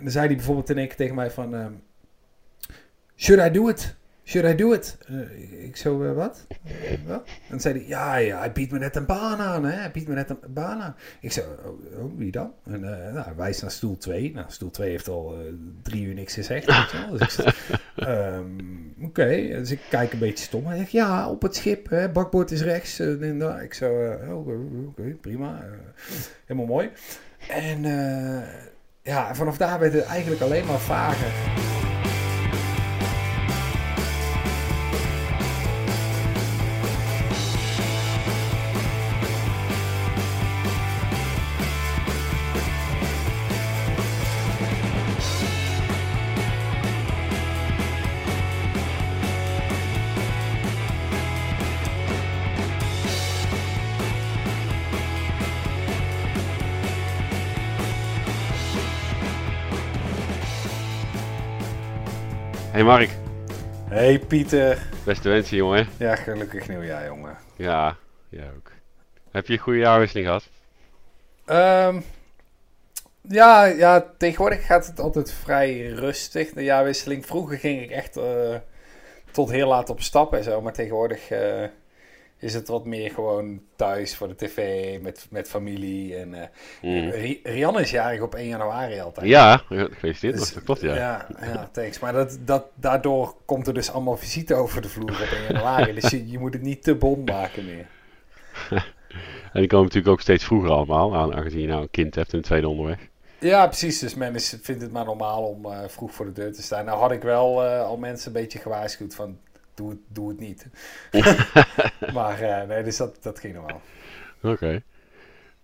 en dan zei hij bijvoorbeeld in één keer tegen mij van... ehm, Should I do it? Should I do it? Eh, ik zo, eh, wat? Wat? En dan zei hij, ja, ja, hij biedt me net een baan aan, hè? Hij biedt me net een baan aan. Ik zo, oh, oh, wie dan? En eh, nou, hij wijst naar stoel 2. Nou, stoel 2 heeft al drie uur niks gezegd. Dus ehm, oké, dus ik kijk een beetje stom. Hij zegt, ja, op het schip, hè, bakboord is rechts. en daar. ik zo, oh, oké, prima. helemaal mooi. En ja, vanaf daar werd het eigenlijk alleen maar vager. Hey Pieter. beste wensen jongen. Ja, gelukkig nieuwjaar, jongen. Ja, jij ook. Heb je een goede jaarwisseling gehad? Ehm, ja, ja, tegenwoordig gaat het altijd vrij rustig, de jaarwisseling. Vroeger ging ik echt eh, tot heel laat op stap en zo. Maar tegenwoordig eh, is het wat meer gewoon thuis voor de tv, met, met familie. En, eh, Mm. Ri- Rianne is jarig op 1 januari altijd. Ja, gefeliciteerd. Dus- dat klopt ja. Ja, ja, thanks. Maar dat, dat, daardoor komt er dus allemaal visite over de vloer op 1 januari. dus je, je moet het niet te bond maken meer. En die komen natuurlijk ook steeds vroeger allemaal, aan- aangezien je nou een kind hebt en een tweede onderweg. Ja, precies. Dus men is, vindt het maar normaal om eh, vroeg voor de deur te staan. Nou had ik wel eh, al mensen een beetje gewaarschuwd van doe het, doe het niet. maar eh, nee, dus dat, dat ging normaal. Oké.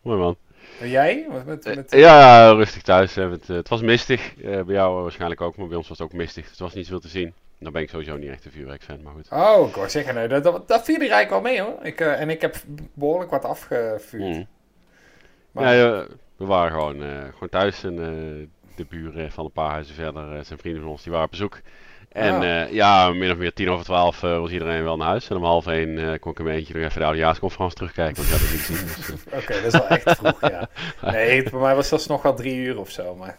Mooi man. En jij? Met, met, met- Eh, Ja, rustig thuis. hè, Het, eh, het was mistig. Eh, bij jou waarschijnlijk ook, maar bij ons was het ook mistig. Het was niet zoveel te zien. Dan ben ik sowieso niet echt een vuurwerkfan, maar goed. Oh, ik wou zeggen, nee, dat, dat, dat viel er eigenlijk wel mee hoor. Ik, eh, en ik heb behoorlijk wat afgevuurd. Mm. Maar, eh, we waren gewoon, eh, gewoon thuis en eh, de buren van een paar huizen verder, eh, zijn vrienden van ons, die waren op bezoek. En Ah. eh, ja, min of meer tien over twaalf eh, was iedereen wel naar huis. En om half één eh, kon ik in mijn eentje nog even de oudejaarsconferentie terugkijken, want ik had het niet gezien. Dus, Oké, dat is wel echt vroeg, ja. Nee, bij mij was dat nog wel drie uur of zo. Maar...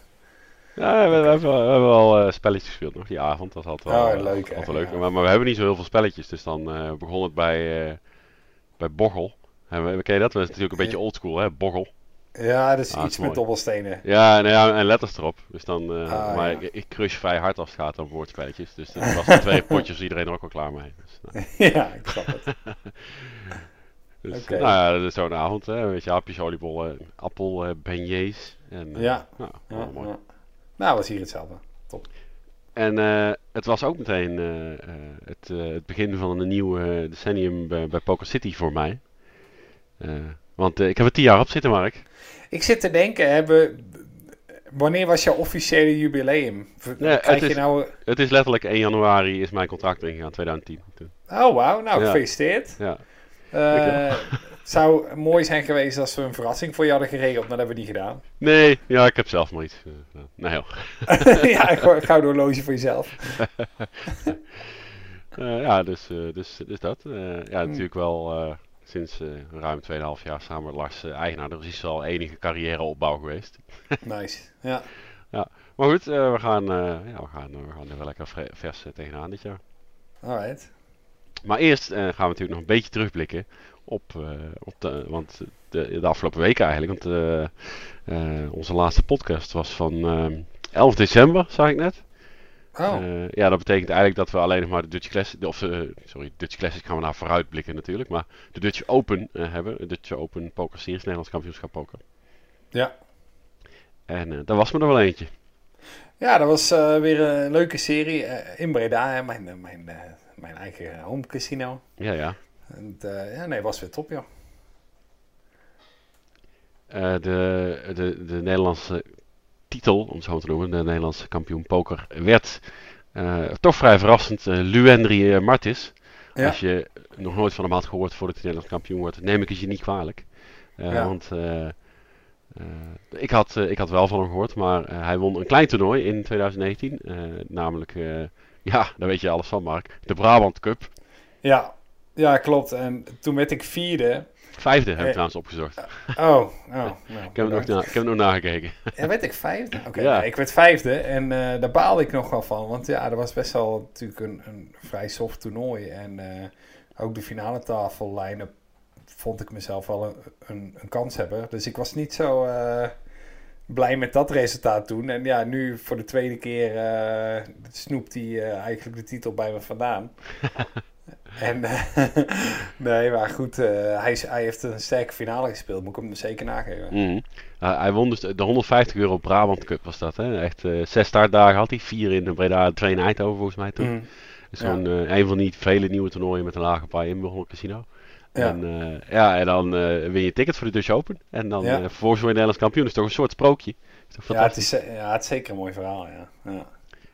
ja, we, we hebben, wel- we hebben wel spelletjes gespeeld nog die avond. Dat altijd wel, Oh, leuk, altijd leuk. ja. Maar, maar we hebben niet zo heel veel spelletjes, dus dan begon het bij, bij Boggel. En we, ken je dat? Dat is natuurlijk een beetje oldschool, hè? Boggel. Ja, dat is Ah, iets is met dobbelstenen. Ja, nou ja, en letters erop. Dus dan, eh, Ah, maar ja. ik, ik crush vrij hard als het gaat om woordspelletjes. Dus dat was de twee potjes iedereen er ook wel klaar mee. Dus, nou, ja, ik snap het. dus, nou ja, dat is zo'n avond. Hè. Een beetje hapjes, oliebollen, appel, beignets. En, eh, Ja. Nou, Ja, mooi. Nou, was hier hetzelfde. En eh, het was ook meteen het, het begin van een nieuw decennium bij, bij Poker City voor mij. Want eh, ik heb er tien jaar op zitten, Mark. Ik zit te denken, hebben, wanneer was jouw officiële jubileum? Het je is- nou... Het is letterlijk 1 januari is mijn contract erin gegaan, 2010. Toen. Oh, wauw. Nou, gefeliciteerd. Ja. Eh, het zou mooi zijn geweest als we een verrassing voor je hadden geregeld, maar dat hebben we niet gedaan. Nee, ja, ik heb zelf maar iets. eh, nee, joh. ja, een gouden horloge voor jezelf. Ja, dus, dus, dus dat. Ja, natuurlijk wel sinds eh, ruim 2,5 jaar samen met Lars eh, eigenaar. Dus is al enige carrièreopbouw geweest. Nice. Ja. Maar goed, eh, we, gaan, eh, ja, we, gaan, we gaan er wel lekker vers tegenaan dit jaar. Alright. Maar eerst eh, gaan we natuurlijk nog een beetje terugblikken op, eh, op de, want de, de afgelopen weken eigenlijk. Want eh, eh, onze laatste podcast was van eh, 11 december, zag ik net. Oh, Eh, ja, dat betekent eigenlijk dat we alleen nog maar de Dutch Classic, of eh, sorry, Dutch Classic gaan we naar vooruitblikken natuurlijk, maar de Dutch Open eh, hebben, de Dutch Open Poker Series, Nederlands kampioenschap poker. ja. En daar was me er wel eentje. Ja, dat was weer een leuke serie in Breda, hè, mijn, mijn, mijn eigen home casino. Ja, ja. En, ja, nee, was weer top, joh. De, de, de Nederlandse titel, om het zo te noemen, de Nederlandse kampioen poker, werd eh, toch vrij verrassend uh, Luendri eh, Martis. Ja. Als je nog nooit van hem had gehoord voordat hij Nederlands kampioen wordt, neem ik het je niet kwalijk. Eh, Ja. Want eh, eh, ik, had, eh, ik had wel van hem gehoord, maar eh, hij won een klein toernooi in 2019. eh, namelijk, eh, ja, daar weet je alles van Mark, de Brabant Cup. Ja, Ja, klopt. En toen werd ik vierde. Vijfde heb ik Eh, trouwens opgezocht. Oh, oh nou, Ik heb, nog, na- ik heb het nog nagekeken. Ja, werd ik vijfde? Oké, Ja. nee, ik werd vijfde en eh, daar baalde ik nog wel van. Want ja, dat was best wel natuurlijk een, een vrij soft toernooi. En eh, ook de finale tafellijnen vond ik mezelf wel een, een, een kans hebben. Dus ik was niet zo eh, blij met dat resultaat toen. En ja, nu voor de tweede keer eh, snoept hij eh, eigenlijk de titel bij me vandaan. en eh, nee, maar goed, eh, hij, is- hij heeft een sterke finale gespeeld. Moet ik hem zeker nageven. Mhm. Uh, hij won dus de 150 euro Brabant Cup was dat. Hè? Echt eh, zes startdagen had hij. Vier in Breda, twee in Eindhoven volgens mij toen. Mm. Een van die vele nieuwe toernooien met een lage paai in Holland Casino. Ja. En, ja, en dan eh, win je ticket voor de Dutch Open. En dan Ja. vervolgens word je Nederlands kampioen. Dat is toch een soort sprookje. Ja, het is, ja, het is zeker een mooi verhaal, ja. ja.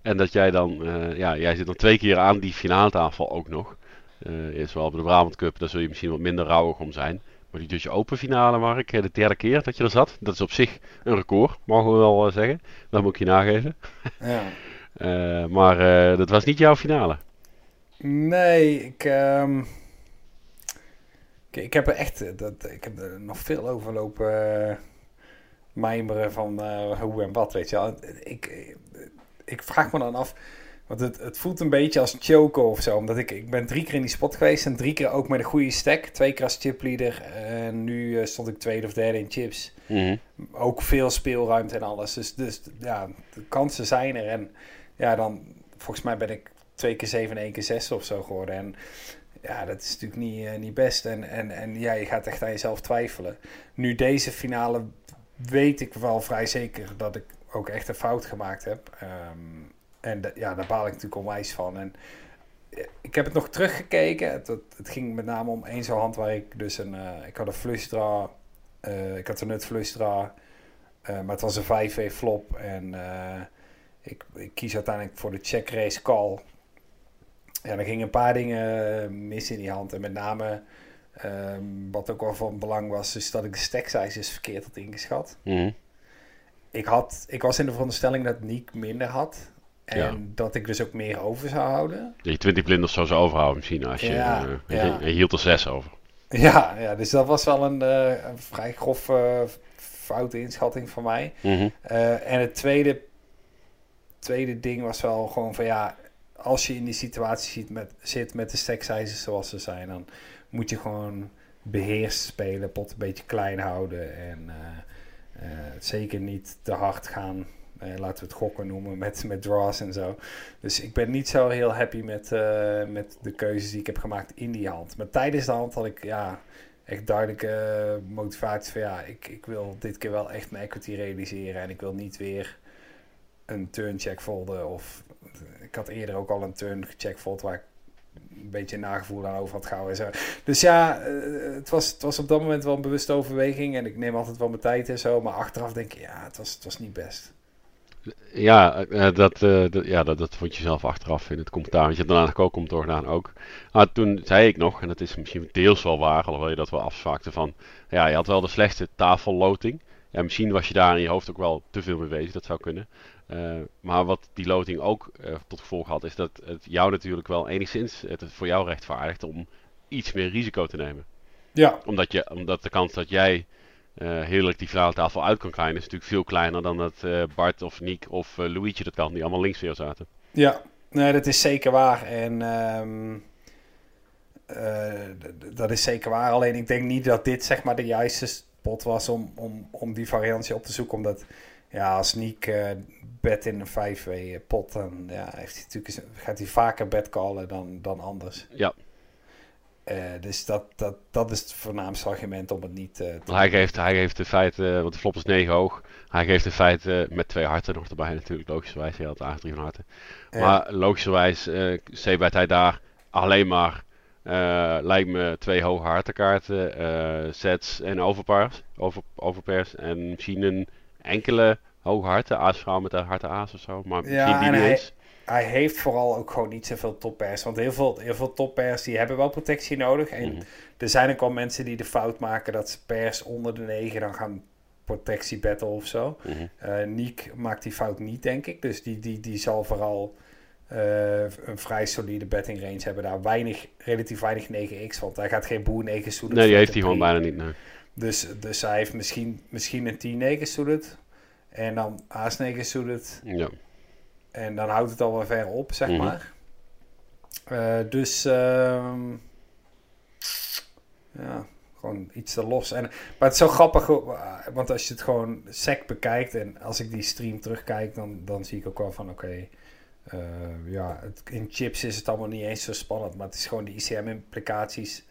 En dat jij dan, ja, jij zit dan twee keer aan die finale tafel ook nog. Eh eerst wel bij de Brabant Cup, daar zul je misschien wat minder rouwig om zijn. Maar die Dutch Open finale, Mark, de derde keer dat je er zat. Dat is op zich een record, mogen we wel eh, zeggen. Dat moet ik je nageven. ja. Eh, maar dat was niet jouw finale. Nee, ik, ehm, ik, ik heb er echt dat, ik heb er nog veel over lopen mijmeren van hoe en wat, weet je wel. Ik, ik, ik vraag me dan af, want het, het voelt een beetje als choco of zo. Omdat ik, ik ben drie keer in die spot geweest en drie keer ook met een goede stack. Twee keer als chipleader en nu eh, stond ik tweede of derde in chips. Mhm. ook veel speelruimte en alles. Dus, dus ja, de kansen zijn er. En ja, dan volgens mij ben ik twee keer zeven en één keer zes of zo geworden. En ja, dat is natuurlijk niet, eh, niet best. En, en, en ja, je gaat echt aan jezelf twijfelen. Nu deze finale weet ik wel vrij zeker dat ik ook echt een fout gemaakt heb. Ehm, en ja, daar baal ik natuurlijk onwijs van. En eh, ik heb het nog teruggekeken. Het, het, het ging met name om één zo'n hand waar ik dus een... eh, ik had een flush draw. eh, ik had een nut eh, maar het was een 5-2 flop. En ik, ik kies uiteindelijk voor de check race call. Ja, er gingen een paar dingen mis in die hand. En met name, ehm, wat ook wel van belang was, is dat ik de stack sizes verkeerd had ingeschat. Mhm. Ik, had, ik was in de veronderstelling dat Niek minder had. En Ja. dat ik dus ook meer over zou houden. Je 20 blinders zou zo overhouden misschien als je, Ja, eh, ja. je, je hield er zes over. Ja, ja dus dat was wel een, eh, een vrij grof eh, foute inschatting van mij. Mhm. En het tweede, tweede ding was wel gewoon van ja, als je in die situatie ziet met, zit met de stack sizes zoals ze zijn, dan moet je gewoon beheerst spelen, pot een beetje klein houden en zeker niet te hard gaan. Eh, laten we het gokken noemen met, met draws en zo. Dus ik ben niet zo heel happy met, eh, met de keuzes die ik heb gemaakt in die hand. Maar tijdens de hand had ik ja, echt duidelijke eh, motivatie van ja, ik, ik wil dit keer wel echt mijn equity realiseren en ik wil niet weer een turn check folden of ik had eerder ook al een turn check fold waar ik een beetje nagevoel aan over had gehouden en zo. Dus ja, eh, het, was, het was op dat moment wel een bewuste overweging en ik neem altijd wel mijn tijd en zo, maar achteraf denk ik ja, het was, het was niet best. Ja, eh, dat, eh, dat, ja dat, dat vond je zelf achteraf in het commentaar. Want je hebt daarna ook commentaar gedaan ook. Maar toen zei ik nog, en dat is misschien deels wel waar, alhoewel je dat wel afzwakte van... Ja, je had wel de slechtste tafelloting. Ja, misschien was je daar in je hoofd ook wel te veel mee bezig, dat zou kunnen. Eh, maar wat die loting ook tot gevolg had, is dat het jou natuurlijk wel enigszins het voor jou rechtvaardigt om iets meer risico te nemen. Ja, Omdat, je, omdat de kans dat jij eh heerlijk die finale tafel uit kan krijgen, is natuurlijk veel kleiner dan dat eh, Bart of Niek of eh Luigi dat kan, die allemaal links weer zaten. Ja, nee, dat is zeker waar. En ehm, eh, dat is zeker waar. Alleen ik denk niet dat dit zeg maar de juiste spot was om, om, om die variantie op te zoeken. Omdat ja, als Niek eh bet in een 5-way pot, dan ja, heeft hij natuurlijk, gaat hij vaker bet callen dan, dan anders. Ja, Eh, dus dat, dat, dat is het voornaamste argument om het niet eh, te hij geeft, hij geeft in feite, want de flop is 9 hoog, hij geeft in feite met twee harten nog erbij natuurlijk, logischerwijs. Hij had eigenlijk drie van harten. Maar logischerwijs uh, c-bet hij daar alleen maar, eh, lijkt me, twee hoge hartenkaarten, eh, sets en overpairs, over, overpairs. En misschien een enkele hoge harten, aasvrouw met een harte aas of zo, maar misschien Ja, die en niet hij- eens. Hij heeft vooral ook gewoon niet zoveel toppers. Want heel veel, heel veel toppers die hebben wel protectie nodig. En Mhm. er zijn ook wel mensen die de fout maken dat ze pers onder de 9 dan gaan protectie battle of zo. Eh Niek maakt die fout niet, denk ik. Dus die, die, die zal vooral eh, een vrij solide betting range hebben daar. Weinig, relatief weinig 9x, want hij gaat geen boer 9 suited. Nee, die heeft hij gewoon bijna niet. Nee. Dus, dus hij heeft misschien, misschien een 10 9 suited. En dan Aas 9 suited. Ja. En dan houdt het al wel ver op, zeg Mhm. maar. Eh, dus ehm, ja, gewoon iets te los. En, maar het is zo grappig, eh, want als je het gewoon sec bekijkt en als ik die stream terugkijk, dan, dan zie ik ook wel van oké, eh, ja, het, in chips is het allemaal niet eens zo spannend, maar het is gewoon de ICM-implicaties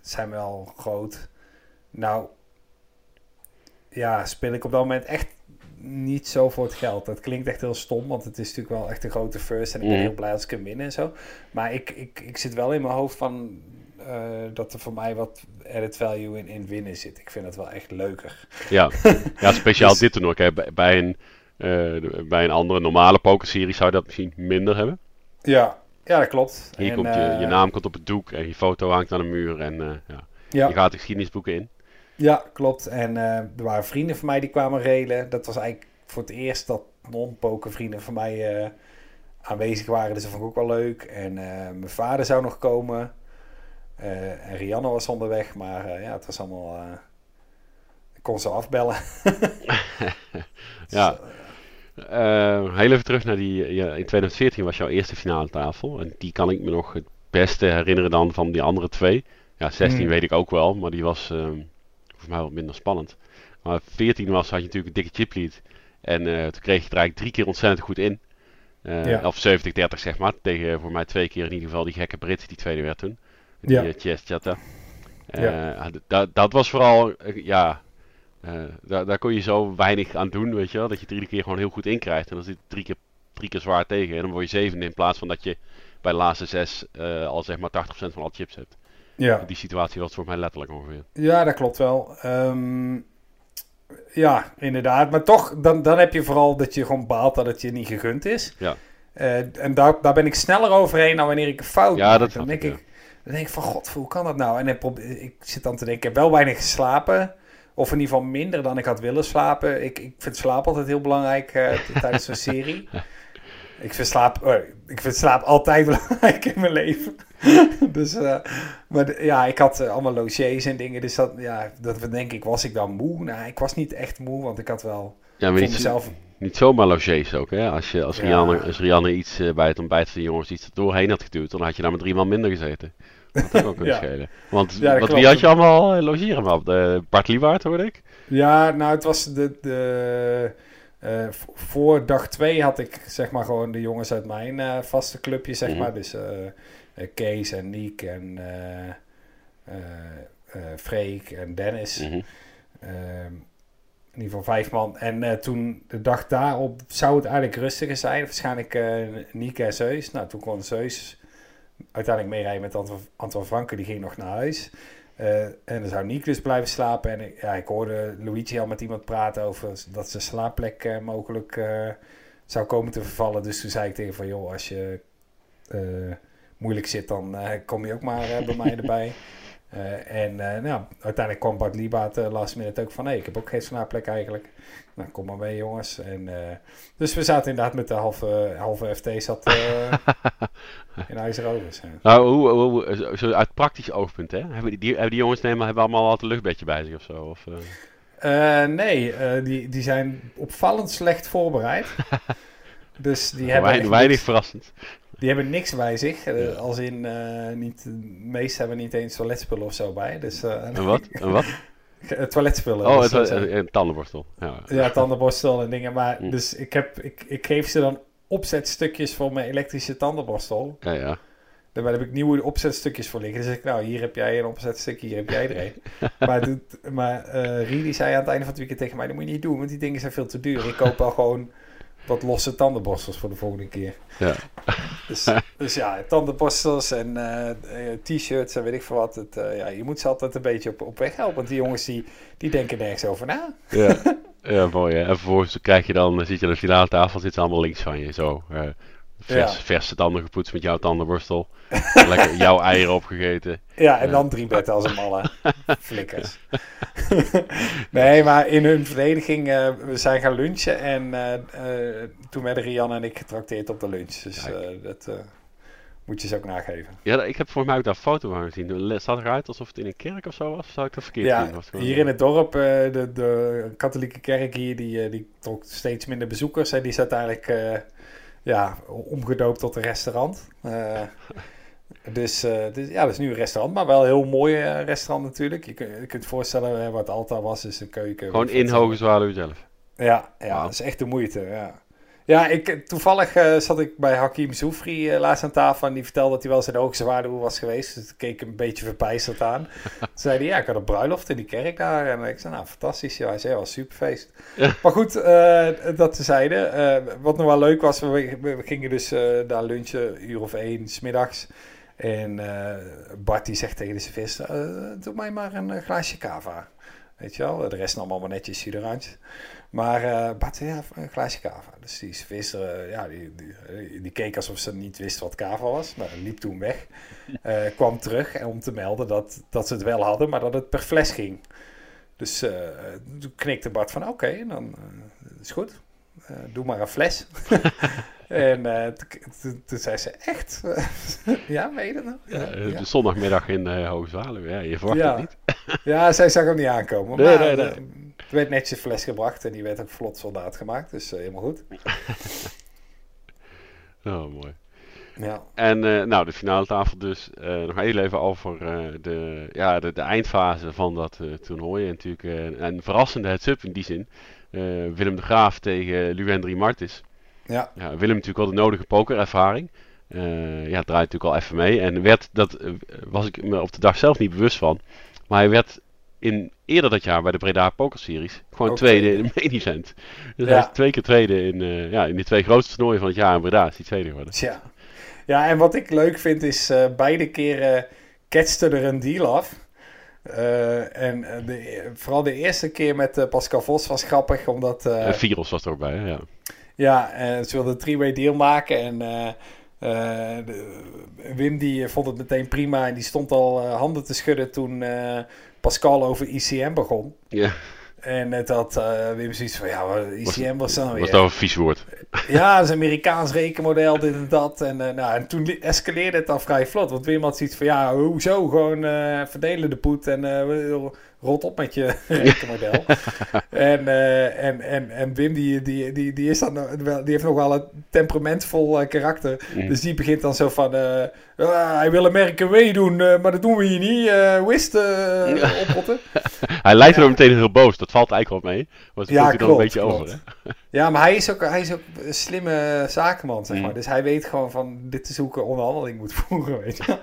zijn wel groot. Nou, ja, speel ik op dat moment echt niet zo voor het geld. Dat klinkt echt heel stom, want het is natuurlijk wel echt een grote first. En ik ben Mhm. heel blij als ik hem win en zo. Maar ik, ik, ik zit wel in mijn hoofd van eh, dat er voor mij wat added value in, in winnen zit. Ik vind het wel echt leuker. Ja. ja, speciaal Dus- dit toernooi. Kijk, bij, bij een, eh, bij een andere normale pokerserie zou je dat misschien minder hebben. Ja, ja dat klopt. Hier En, komt je, je eh, naam komt op het doek en je foto hangt aan de muur. En ja, Ja, je gaat de geschiedenisboeken in. Ja, klopt. En eh, er waren vrienden van mij die kwamen relen. Dat was eigenlijk voor het eerst dat non-poker vrienden van mij eh, aanwezig waren. Dus dat vond ik ook wel leuk. En eh, mijn vader zou nog komen. En Rianne was onderweg. Maar ja, het was allemaal... ik kon ze afbellen. Ja. Dus, eh, Eh, heel even terug naar die. ja, in 2014 was jouw eerste finale tafel. En die kan ik me nog het beste herinneren dan van die andere twee. Ja, 16 Hmm. weet ik ook wel, maar die was ehm voor mij wat minder spannend. Maar 14 was, had je natuurlijk een dikke chiplead. En eh, toen kreeg je er eigenlijk drie keer ontzettend goed in. Eh, Ja. Of 70-30 zeg maar. Tegen voor mij twee keer in ieder geval die gekke Brit die tweede werd toen. Die Ja. ja. Chess Chatta. Eh, Ja. d- dat- dat was vooral, eh, ja, eh, daar, daar kon je zo weinig aan doen, weet je wel. Dat je iedere keer gewoon heel goed in krijgt. En dan zit drie keer, drie keer zwaar tegen. En dan word je zevende in plaats van dat je bij de laatste zes eh, al zeg maar 80% van alle chips hebt. Ja. Die situatie was voor mij letterlijk ongeveer. Ja, dat klopt wel. Ehm, ja, inderdaad. Maar toch, dan, dan heb je vooral dat je gewoon baalt dat het je niet gegund is. Ja. Eh, en daar, daar ben ik sneller overheen dan wanneer ik een fout Ja, maak. dat dan denk ik, ik, dan denk ik van, god, hoe kan dat nou? En ik, probeer- ik zit dan te denken, ik heb wel weinig geslapen. Of in ieder geval minder dan ik had willen slapen. Ik, ik vind slaap altijd heel belangrijk eh, tijdens zo'n serie. Ik vind, slaap, eh, ik vind slaap altijd belangrijk in mijn leven. dus, eh, maar de- ja, ik had eh, allemaal logiers en dingen. Dus dat, ja, dat denk ik, was ik dan moe? Nou, ik was niet echt moe, want ik had wel Ja, maar niet, mezelf... niet zomaar logiés ook, hè. Als, je, als, Ja. Rianne, als Rianne iets eh, bij het ontbijt van de jongens iets doorheen had geduwd, dan had je daar met drie man minder gezeten. Dat had ook kunnen Ja. schelen. Want Ja, wat, wie had je allemaal logeren? De Bart Liewaard, hoorde ik. Ja, nou, het was de... de eh, voor dag 2 had ik zeg maar gewoon de jongens uit mijn eh, vaste clubje, zeg Mhm. maar. Dus eh Kees en Niek en Freek en Dennis. Ehm, in ieder geval vijf man. En toen, de dag daarop, zou het eigenlijk rustiger zijn. Waarschijnlijk Nieke en Zeus. Nou, toen kon Zeus uiteindelijk meerijden met Anton, Anton Franke. Die ging nog naar huis. Eh, en dan zou Niek dus blijven slapen. En ik- ja, ik hoorde Luigi al met iemand praten over dat zijn slaapplek eh, mogelijk eh, zou komen te vervallen. Dus toen zei ik tegen van, joh, als je moeilijk zit, dan kom je ook maar bij mij erbij. Eh, en eh, nou, uiteindelijk kwam Bart Liebaat uh, last minute ook van... hé, ik heb ook geen slaapplek eigenlijk. Nou, kom maar mee jongens. En, eh, dus we zaten inderdaad met de halve, halve FT zat eh in IJzerovers. Nou, hoe, zo- uit praktisch oogpunt, hè? Hebben die, die, hebben die jongens nemen, hebben allemaal altijd een luchtbedje bij zich of zo? Of, eh? Eh, nee, eh, die, die zijn opvallend slecht voorbereid. dus die hebben, weinig, niks, verrassend. die hebben niks bij zich. eh, Ja. Als in, eh, niet, de hebben niet eens toiletspullen of zo bij. Dus, En wat? En wat? toiletspullen. Oh, dus het tandenborstel. Ja. Ja, tandenborstel en dingen. Maar Hm. dus ik, heb, ik, ik geef ze dan opzetstukjes voor mijn elektrische tandenborstel. Ja, ja. Daar heb ik nieuwe opzetstukjes voor liggen. Dus ik, nou, hier heb jij een opzetstukje, hier heb jij er een. maar doet, maar eh Rie die zei aan het einde van het weekend tegen mij, dat moet je niet doen, want die dingen zijn veel te duur. Ik koop al gewoon wat losse tandenborstels voor de volgende keer. Ja. Dus, dus ja, tandenborstels en eh, eh, t-shirts en weet ik veel wat. Het, eh, ja, je moet ze altijd een beetje op, op weg helpen, want die jongens die, die denken nergens over na. Ja, ja mooi hè. En vervolgens krijg je dan, zit je aan de finale tafel, zitten ze allemaal links van je. Zo, Vers, Ja. Verse tanden gepoetst met jouw tandenborstel. Lekker jouw eieren opgegeten. Ja, en dan drie betten als een malle. Flikkers. nee, maar in hun verdediging, eh, we zijn gaan lunchen en eh, eh, toen werden Rianne en ik getrakteerd op de lunch. Dus dat moet je ze ook nageven. Ja, ik heb volgens mij ook daar foto van gezien. Het zag eruit alsof het in een kerk of zo was. Of zou ik dat verkeerd Ja, zien? Gewoon- hier in het dorp, de, de katholieke kerk hier, die, die trok steeds minder bezoekers. En die is uiteindelijk eh, ja, omgedoopt tot een restaurant. Eh, dus, eh, dus ja, dat is nu een restaurant, maar wel een heel mooi eh, restaurant natuurlijk. Je, kunt- je kunt je voorstellen wat Alta was, is een keuken. Gewoon in Hoge Zwaluw zelf. Ja, ja dat is echt de moeite. Ja, ja ik, toevallig eh, zat ik bij Hakim Zoufri eh, laatst aan tafel en die vertelde dat hij wel in de Hoogste Zwaluw was geweest. Dus ik keek hem een beetje verbijsterd aan. Toen zei hij, ja, ik had een bruiloft in die kerk daar. En ik zei, nou, fantastisch. Ja, hij zei, was superfeest. Ja. Maar goed, eh, dat tezijde. Wat nog wel leuk was, we, gingen dus daar lunchen, uur of één, smiddags. En Bart die zegt tegen de eh, doe mij maar een glaasje cava. Weet je wel, de rest nam allemaal netjes suderantje. Maar eh Bart ja, een glaasje cava. Dus die serveerster, eh, ja, die, die, die keek alsof ze niet wist wat cava was. Maar liep toen weg. Eh, kwam terug en om te melden dat, dat ze het wel hadden, maar dat het per fles ging. Dus eh, toen knikte Bart van, oké, dan eh, is goed. Eh, doe maar een fles. en eh, toen- zei ze, echt? ja, weet je dat nou? Ja, Ja, eh, ja. de zondagmiddag in eh Zwaluw. Ja, je verwacht Ja. het niet. Ja, zij zag hem niet aankomen. Nee, maar nee, nee. Er werd netjes een fles gebracht en die werd ook vlot soldaat gemaakt. Dus eh, helemaal goed. Oh, mooi. Ja, En eh, nou, de finale tafel dus. Eh, nog heel even over de, ja, de, de eindfase van dat toernooi. En natuurlijk een verrassende heads-up in die zin. Willem de Graaf tegen Luendri Martis. ja, Ja, Willem natuurlijk wel de nodige pokerervaring. Eh ja, draait natuurlijk al even mee. En werd, dat was ik me op de dag zelf niet bewust van. Maar hij werd in, eerder dat jaar bij de Breda Poker Series gewoon tweede in de main event. Dus Ja. hij is twee keer tweede in, eh, ja, in die twee grootste toernooien van het jaar in Breda. Is hij tweede geworden. tja. Ja, en wat ik leuk vind is, eh, beide keren catchte er een deal af. Eh, en de, vooral de eerste keer met Pascal Vos was grappig, omdat... en Viros was er ook bij, hè, ja. Ja, ze wilden een three-way deal maken en de- Wim die vond het meteen prima en die stond al handen te schudden toen Pascal over ICM begon. ja. En het had eh, Wim zoiets van, ja, ICM was dan weer. Was dat een vies woord? Ja, dat is een Amerikaans rekenmodel, dit en dat. En, eh, nou, en toen escaleerde het dan vrij vlot. Want Wim had zoiets van, ja, hoezo? Gewoon eh, verdelen de poet en rot op met je rekenmodel. en, eh, en, en, en Wim, die, die, die, die, is dan, die heeft nog wel een temperamentvol eh, karakter. Mhm. Dus die begint dan zo van, eh, ah, hij wil American Way doen, maar dat doen we hier niet. wist oprotten. Hij lijkt er meteen heel boos. Dat valt eigenlijk wel mee. Maar het Ja, komt hij dan een beetje klopt. over, hè? Ja, maar hij is ook, hij is ook een slimme zakenman, zeg Mm. maar. Dus hij weet gewoon van, dit is hoe ik een onderhandeling moet voeren, weet je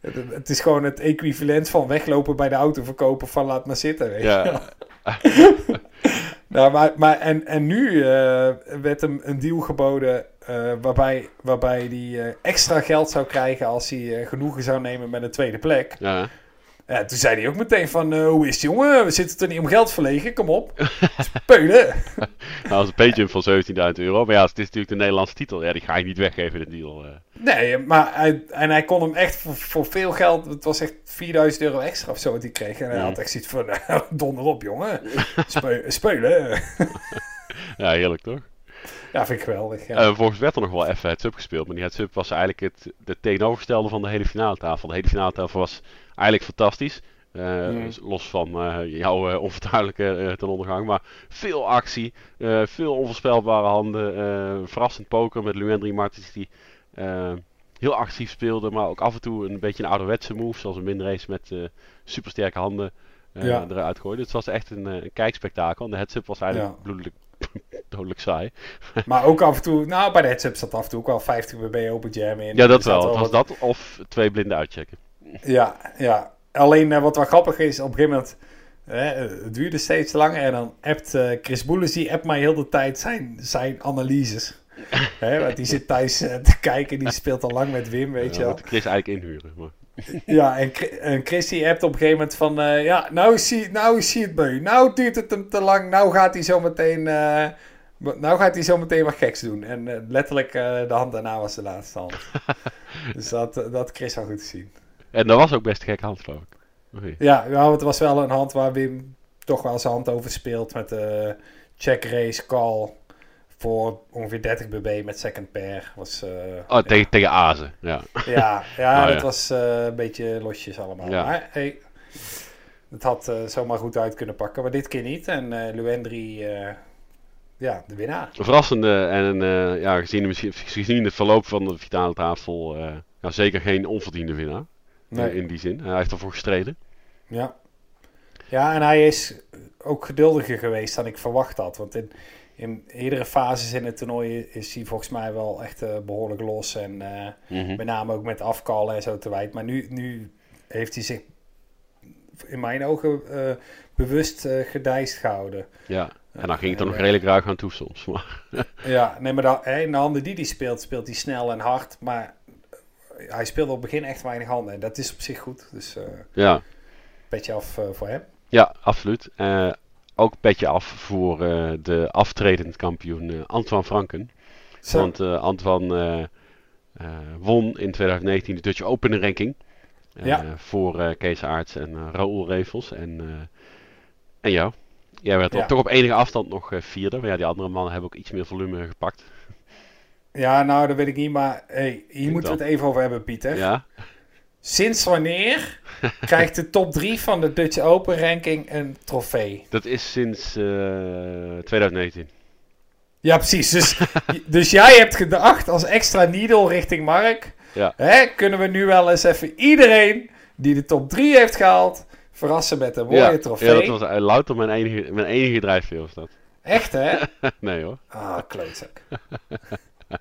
het, het is gewoon het equivalent van weglopen bij de auto verkopen van laat maar zitten, weet je. Ja, Nou, maar, maar en, en nu eh, werd hem een deal geboden eh, waarbij, waarbij hij eh, extra geld zou krijgen als hij genoegen zou nemen met een tweede plek. ja. Ja, toen zei hij ook meteen van, eh, hoe is het jongen? We zitten er niet om geld verlegen, kom op. Spelen. Nou, als een payjump van 17.000 euro. Maar ja, het is natuurlijk de Nederlandse titel. Ja, die ga je niet weggeven, de deal. eh. Nee, maar hij, en hij kon hem echt voor, voor veel geld. Het was echt 4000 euro extra of zo wat hij kreeg. En hij had echt zoiets van: nou, donder op, jongen. Spe- spelen. Ja, heerlijk toch? Ja, vind ik geweldig. Ja. Eh, volgens werd er nog wel even heads-up gespeeld. Maar die heads-up was eigenlijk het, de tegenovergestelde van de hele finale tafel. De hele finale tafel was eigenlijk fantastisch. Eh, Mm. dus Los van eh, jouw eh, onvertuidelijke ten ondergang. Maar veel actie. veel onvoorspelbare handen. verrassend poker met Luendri Martins die heel actief speelde. Maar ook af en toe een beetje een ouderwetse move. Zoals een minrace met supersterke handen Ja. eruit gooide. Het was echt een, een kijkspektakel. En de heads-up was eigenlijk Ja. bloedelijk dodelijk saai. Maar ook af en toe, nou, bij de heads-up zat af en toe ook wel 50 bb open jam in. Ja, dat wel. Was wat- dat of twee blinden uitchecken. Ja, ja. Alleen eh, wat wel grappig is, op een gegeven moment. eh, het duurde steeds langer en dan appt eh, Chris Boelens, die appt mij heel de tijd zijn, zijn analyses. Hè, want die zit thuis eh, te kijken, die speelt al lang met Wim, weet je Ja, wel. dat Chris eigenlijk inhuren. Maar. Ja, en, en Chris die appt op een gegeven moment van... ja, nou is hij nou hij het beu. Nou duurt het hem te lang. Nou gaat hij zo meteen... Nou gaat hij zo meteen wat geks doen. En letterlijk de hand daarna was de laatste hand. dus dat, dat Chris al goed te zien. En dat was ook best een gekke hand, geloof ik. Ja, nou, het was wel een hand waar Wim toch wel zijn hand over speelt. Met de check race call voor ongeveer 30 bb met second pair. Was, eh, Oh, ja. tegen, tegen Azen, ja. Ja, ja, Oh, dat ja. was eh, een beetje losjes allemaal. Ja. Maar hey, het had eh, zomaar goed uit kunnen pakken, maar dit keer niet. En eh Luendri, eh, ja, de winnaar. Een verrassende en eh, ja, gezien, de, gezien het verloop van de finale tafel, eh, ja, zeker geen onverdiende winnaar. Nee. In, die zin. Hij heeft ervoor gestreden. Ja. ja, en hij is ook geduldiger geweest dan ik verwacht had. Want in, in eerdere fases in het toernooi is hij volgens mij wel echt eh, behoorlijk los. En eh, Mhm. met name ook met afkallen en zo te wijd. Maar nu, nu heeft hij zich in mijn ogen eh, bewust eh gedijst gehouden. Ja, en dan ging het er nog redelijk ruig aan toe soms. Maar, Ja, nee, maar dan, in de handen die hij speelt, speelt hij snel en hard. Maar hij speelde op het begin echt weinig handen. En dat is op zich goed. Dus eh ja, petje af eh, voor hem. ja, absoluut. Eh, ook petje af voor de aftredend kampioen Antoine Franken. Zo. Want Antoine won in 2019 de Dutch Open ranking. Ja. Voor Kees Aarts en Raoul Revels. En, en jou. Jij werd Ja. toch op enige afstand nog vierde. Maar ja, die andere mannen hebben ook iets meer volume gepakt. Ja, nou, dat weet ik niet. Maar hey, hier moeten we het even over hebben, Pieter. Ja, Sinds wanneer krijgt de top 3 van de Dutch Open ranking een trofee? dat is sinds eh, 2019. Ja, precies. Dus, dus jij hebt gedacht als extra needle richting Mark. Ja. Hè, kunnen we nu wel eens even iedereen die de top 3 heeft gehaald verrassen met een mooie ja, trofee? ja, dat was uh, louter mijn enige, mijn enige drijfveer was dat. Echt hè? nee hoor. Ah, klootzak.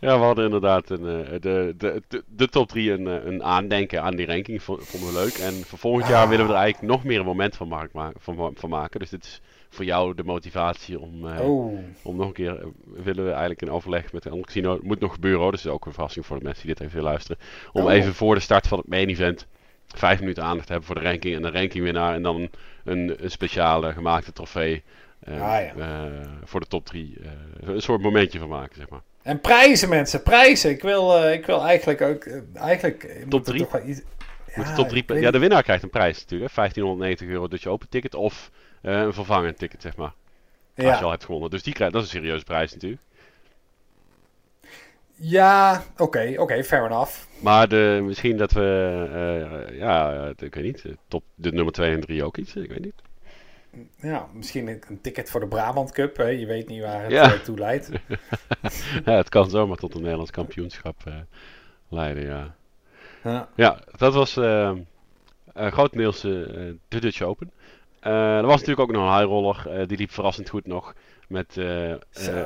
Ja, we hadden inderdaad een, eh, de, de, de, de top 3 een, eh, een aandenken aan die ranking. Vo- Vonden we leuk. En voor volgend jaar willen we er eigenlijk nog meer een moment van, maak- ma- van, van maken. Dus dit is voor jou de motivatie om, eh, Oh, om nog een keer, willen we eigenlijk in overleg met de andere casino, het moet nog gebeuren hoor, dus dat is ook een verrassing voor de mensen die dit even willen luisteren. Om Oh. even voor de start van het main event vijf minuten aandacht te hebben voor de ranking en de rankingwinnaar. En dan een, een speciale gemaakte trofee Ah, ja. eh, voor de top 3. een soort momentje van maken, zeg maar. En prijzen mensen, prijzen. Ik wil, eh, ik wil eigenlijk ook... eh, eigenlijk eh, iets... Moet de top drie, ik weet ja, de winnaar krijgt een prijs natuurlijk. hè. 1590 euro Dutch Open ticket of eh, een vervangend ticket, zeg maar. niet. Als je ja. al hebt gewonnen. Dus die krijgt, dat is een serieuze prijs natuurlijk. ja, oké, oké, fair enough. Maar de, misschien dat we, eh, ja, eh, ik weet niet, eh, top, de nummer 2 en 3 ook iets, ik weet niet. Ja, misschien een, ticket voor de Brabant Cup. Hè? Je weet niet waar het Ja. eh, toe leidt. ja, het kan zomaar tot een Nederlands kampioenschap eh, leiden, ja. Ja. Ja, dat was eh eh, grotendeels de Dutch Open. Er was natuurlijk ook nog een high roller, die liep verrassend goed nog. Met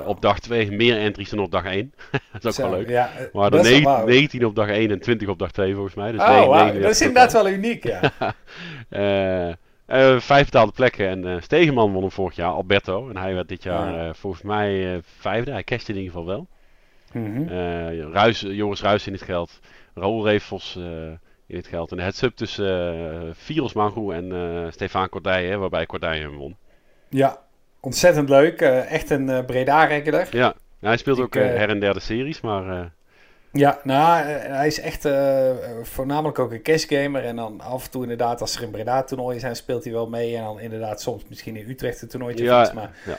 op dag 2 meer entries dan op dag 1. dat is ook Zo, wel leuk. Ja, Maar best er wel ne- wauw. 19 op dag 1 en 20 op dag 2 volgens mij. Dus Oh. 39 Dat is inderdaad wel uniek, ja. Eh, vijf betaalde plekken en eh Stegeman won hem vorig jaar, Alberto. En hij werd dit jaar Ja. eh, volgens mij vijfde. Hij cashte in ieder geval wel. Mhm. Eh, Ruis, Joris Ruis in het geld. Raoul Revels in het geld. En de heads-up tussen Firos Mangoe en Stefan Cordij, hè, waarbij Cordij hem won. Ja, ontzettend leuk. Echt een Breda-regular. Ja, nou, hij speelt Ik, ook her en der de series, maar Ja, nou, eh, hij is echt eh, voornamelijk ook een cashgamer. En dan af en toe inderdaad, als er in Breda toernooien zijn, speelt hij wel mee. En dan inderdaad soms misschien in Utrecht een toernooitje. Ja, iets, maar ja.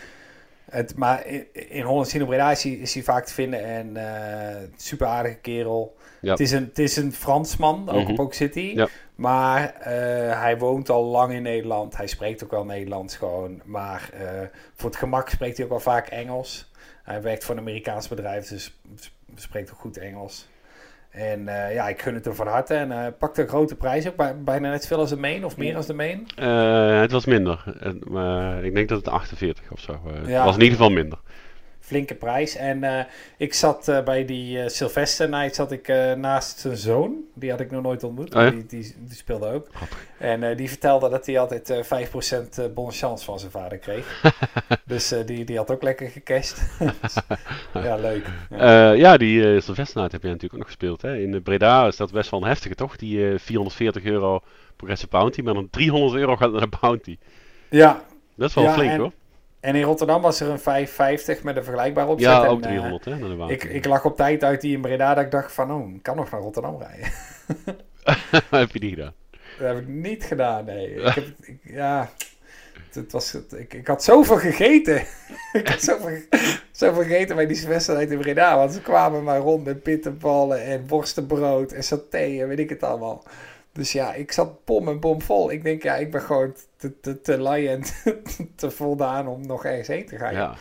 het, maar in, in Holland Sino Breda is hij, is hij vaak te vinden. En eh, super aardige kerel. Ja. Het, is een, het is een Fransman, ook Mhm. op Oak City. Ja. Maar hij woont al lang in Nederland. Hij spreekt ook wel Nederlands gewoon. Maar voor het gemak spreekt hij ook wel vaak Engels. Hij werkt voor een Amerikaans bedrijf, dus spreekt ook goed Engels. En eh, ja, ik gun het hem van harte. En hij pakt een grote prijs ook. bij- Bijna net zoveel als de main, of meer als de main. eh, het was minder. Eh, maar ik denk dat het 48 of zo eh, Ja. Was in ieder geval minder. Flinke prijs. En eh, ik zat eh, bij die eh Sylvester Night zat ik naast zijn zoon. Die had ik nog nooit ontmoet. Oh ja? die, die, die speelde ook. En die vertelde dat hij altijd eh 5% eh bonne chance van zijn vader kreeg. dus die, die had ook lekker gecashed. Ja, leuk. Ja. Ja, die uh, Sylvester Night heb jij natuurlijk ook nog gespeeld. Hè? In Breda is dat best wel een heftige, toch? Die eh 440 euro progressive bounty. Maar dan 300 euro gaat naar de bounty. ja, Dat is wel Ja, flink, en- hoor. En in Rotterdam was er een 550 met een vergelijkbaar opzet. Ja, ook eh, 300 hè, naar de ik, ik lag op tijd uit die in Breda dat ik dacht van, oh, ik kan nog naar Rotterdam rijden. heb je niet gedaan? Dat heb ik niet gedaan, nee. Ik heb, ik- ja, het, het was, het- ik, ik had zoveel gegeten. ik had zoveel, zoveel gegeten bij die wedstrijd in Breda. Want ze kwamen maar rond met bitterballen en worstenbrood en saté en weet ik het allemaal. Dus ja, ik zat pom en bom vol. Ik denk, ja, ik ben gewoon te, te, te lui en te, te voldaan om nog ergens heen te gaan. Ja.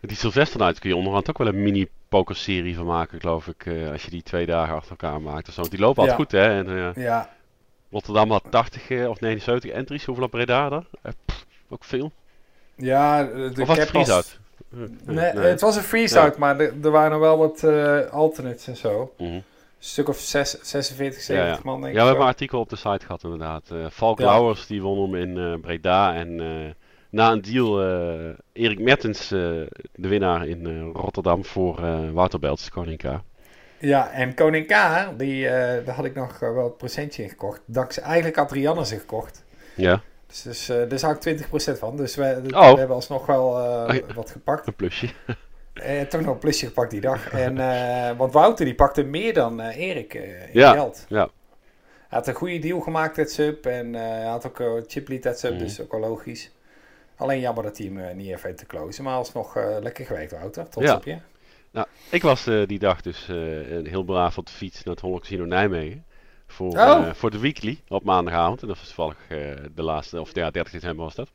Die Sylvester kun je onderhand ook wel een mini pokerserie van maken, geloof ik. eh, als je die twee dagen achter elkaar maakt of zo. Want die lopen altijd goed, hè. En, eh, Ja, Rotterdam had 80 eh, of 79 entries. Hoeveel op Breda pff, ook veel. ja de of was het freeze-out? Nee, het was een freeze-out, maar er, waren nog wel wat alternates en zo. Mhm. Stuk of zes, 46, 70 man denk Ja, ik. we zo. hebben een artikel op de site gehad inderdaad. Eh Falk Ja. Lauwers die won hem in eh, Breda. En eh, na een deal, eh, Erik Mertens, eh, de winnaar in eh, Rotterdam voor eh Wouter Belts, Koning K. Ja, en Koning K, die, eh, daar had ik nog eh, wel het procentje in gekocht. Dankzij, eigenlijk had Rianne ze gekocht. Ja, Dus, dus eh, daar zag ik 20% van. Dus we, Oh. we hebben alsnog wel eh, Oh ja. wat gepakt. een plusje. Eh, toch nog een plusje gepakt die dag. En, eh, want Wouter die pakte meer dan eh, Erik in Ja. geld. Ja. Hij had een goede deal gemaakt, het sub. En hij had ook uh, chiplead het sub, Mhm. dus ook wel logisch. Alleen jammer dat hij hem niet even heeft te closen. Maar alsnog lekker gewerkt, Wouter. Trots Ja. op je. Ik was die dag dus een heel braaf op de fiets naar het Holland Casino Nijmegen. Voor, Oh. voor de weekly op maandagavond. En dat was toevallig de laatste, of ja, 30 december was dat.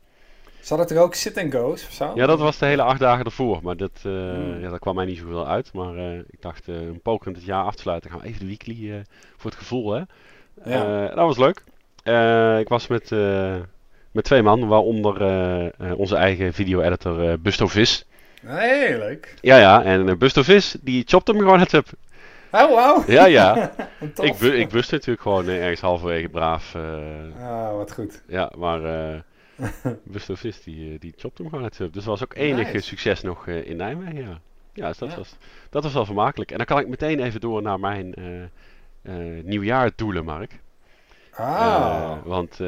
Zat het er ook sit-and-go's of zo? Ja, dat was de hele acht dagen ervoor. Maar dat, eh, Hmm. ja, dat kwam mij niet zoveel uit. Maar eh, ik dacht, eh, een poker in het jaar af te sluiten. Gaan we even de weekly voor het gevoel, hè. Ja. Dat was leuk. Ik was met, met twee man, waaronder onze eigen video-editor Busto Vis. Heel leuk. Ja, ja, en Busto Vis, die chopte hem gewoon het up. Oh, wow. Ja, ja. Ik, bu ik buste natuurlijk gewoon ergens halverwege braaf. Ah, wat goed. ja, maar Busto Vis, die, eh, die chopte hem gewoon het up. Dus dat was ook enig Nice. succes nog eh, in Nijmegen, ja. Ja, dus dat, Ja. Was, dat was wel vermakelijk. En dan kan ik meteen even door naar mijn eh nieuwjaardoelen, Mark. Ah. Want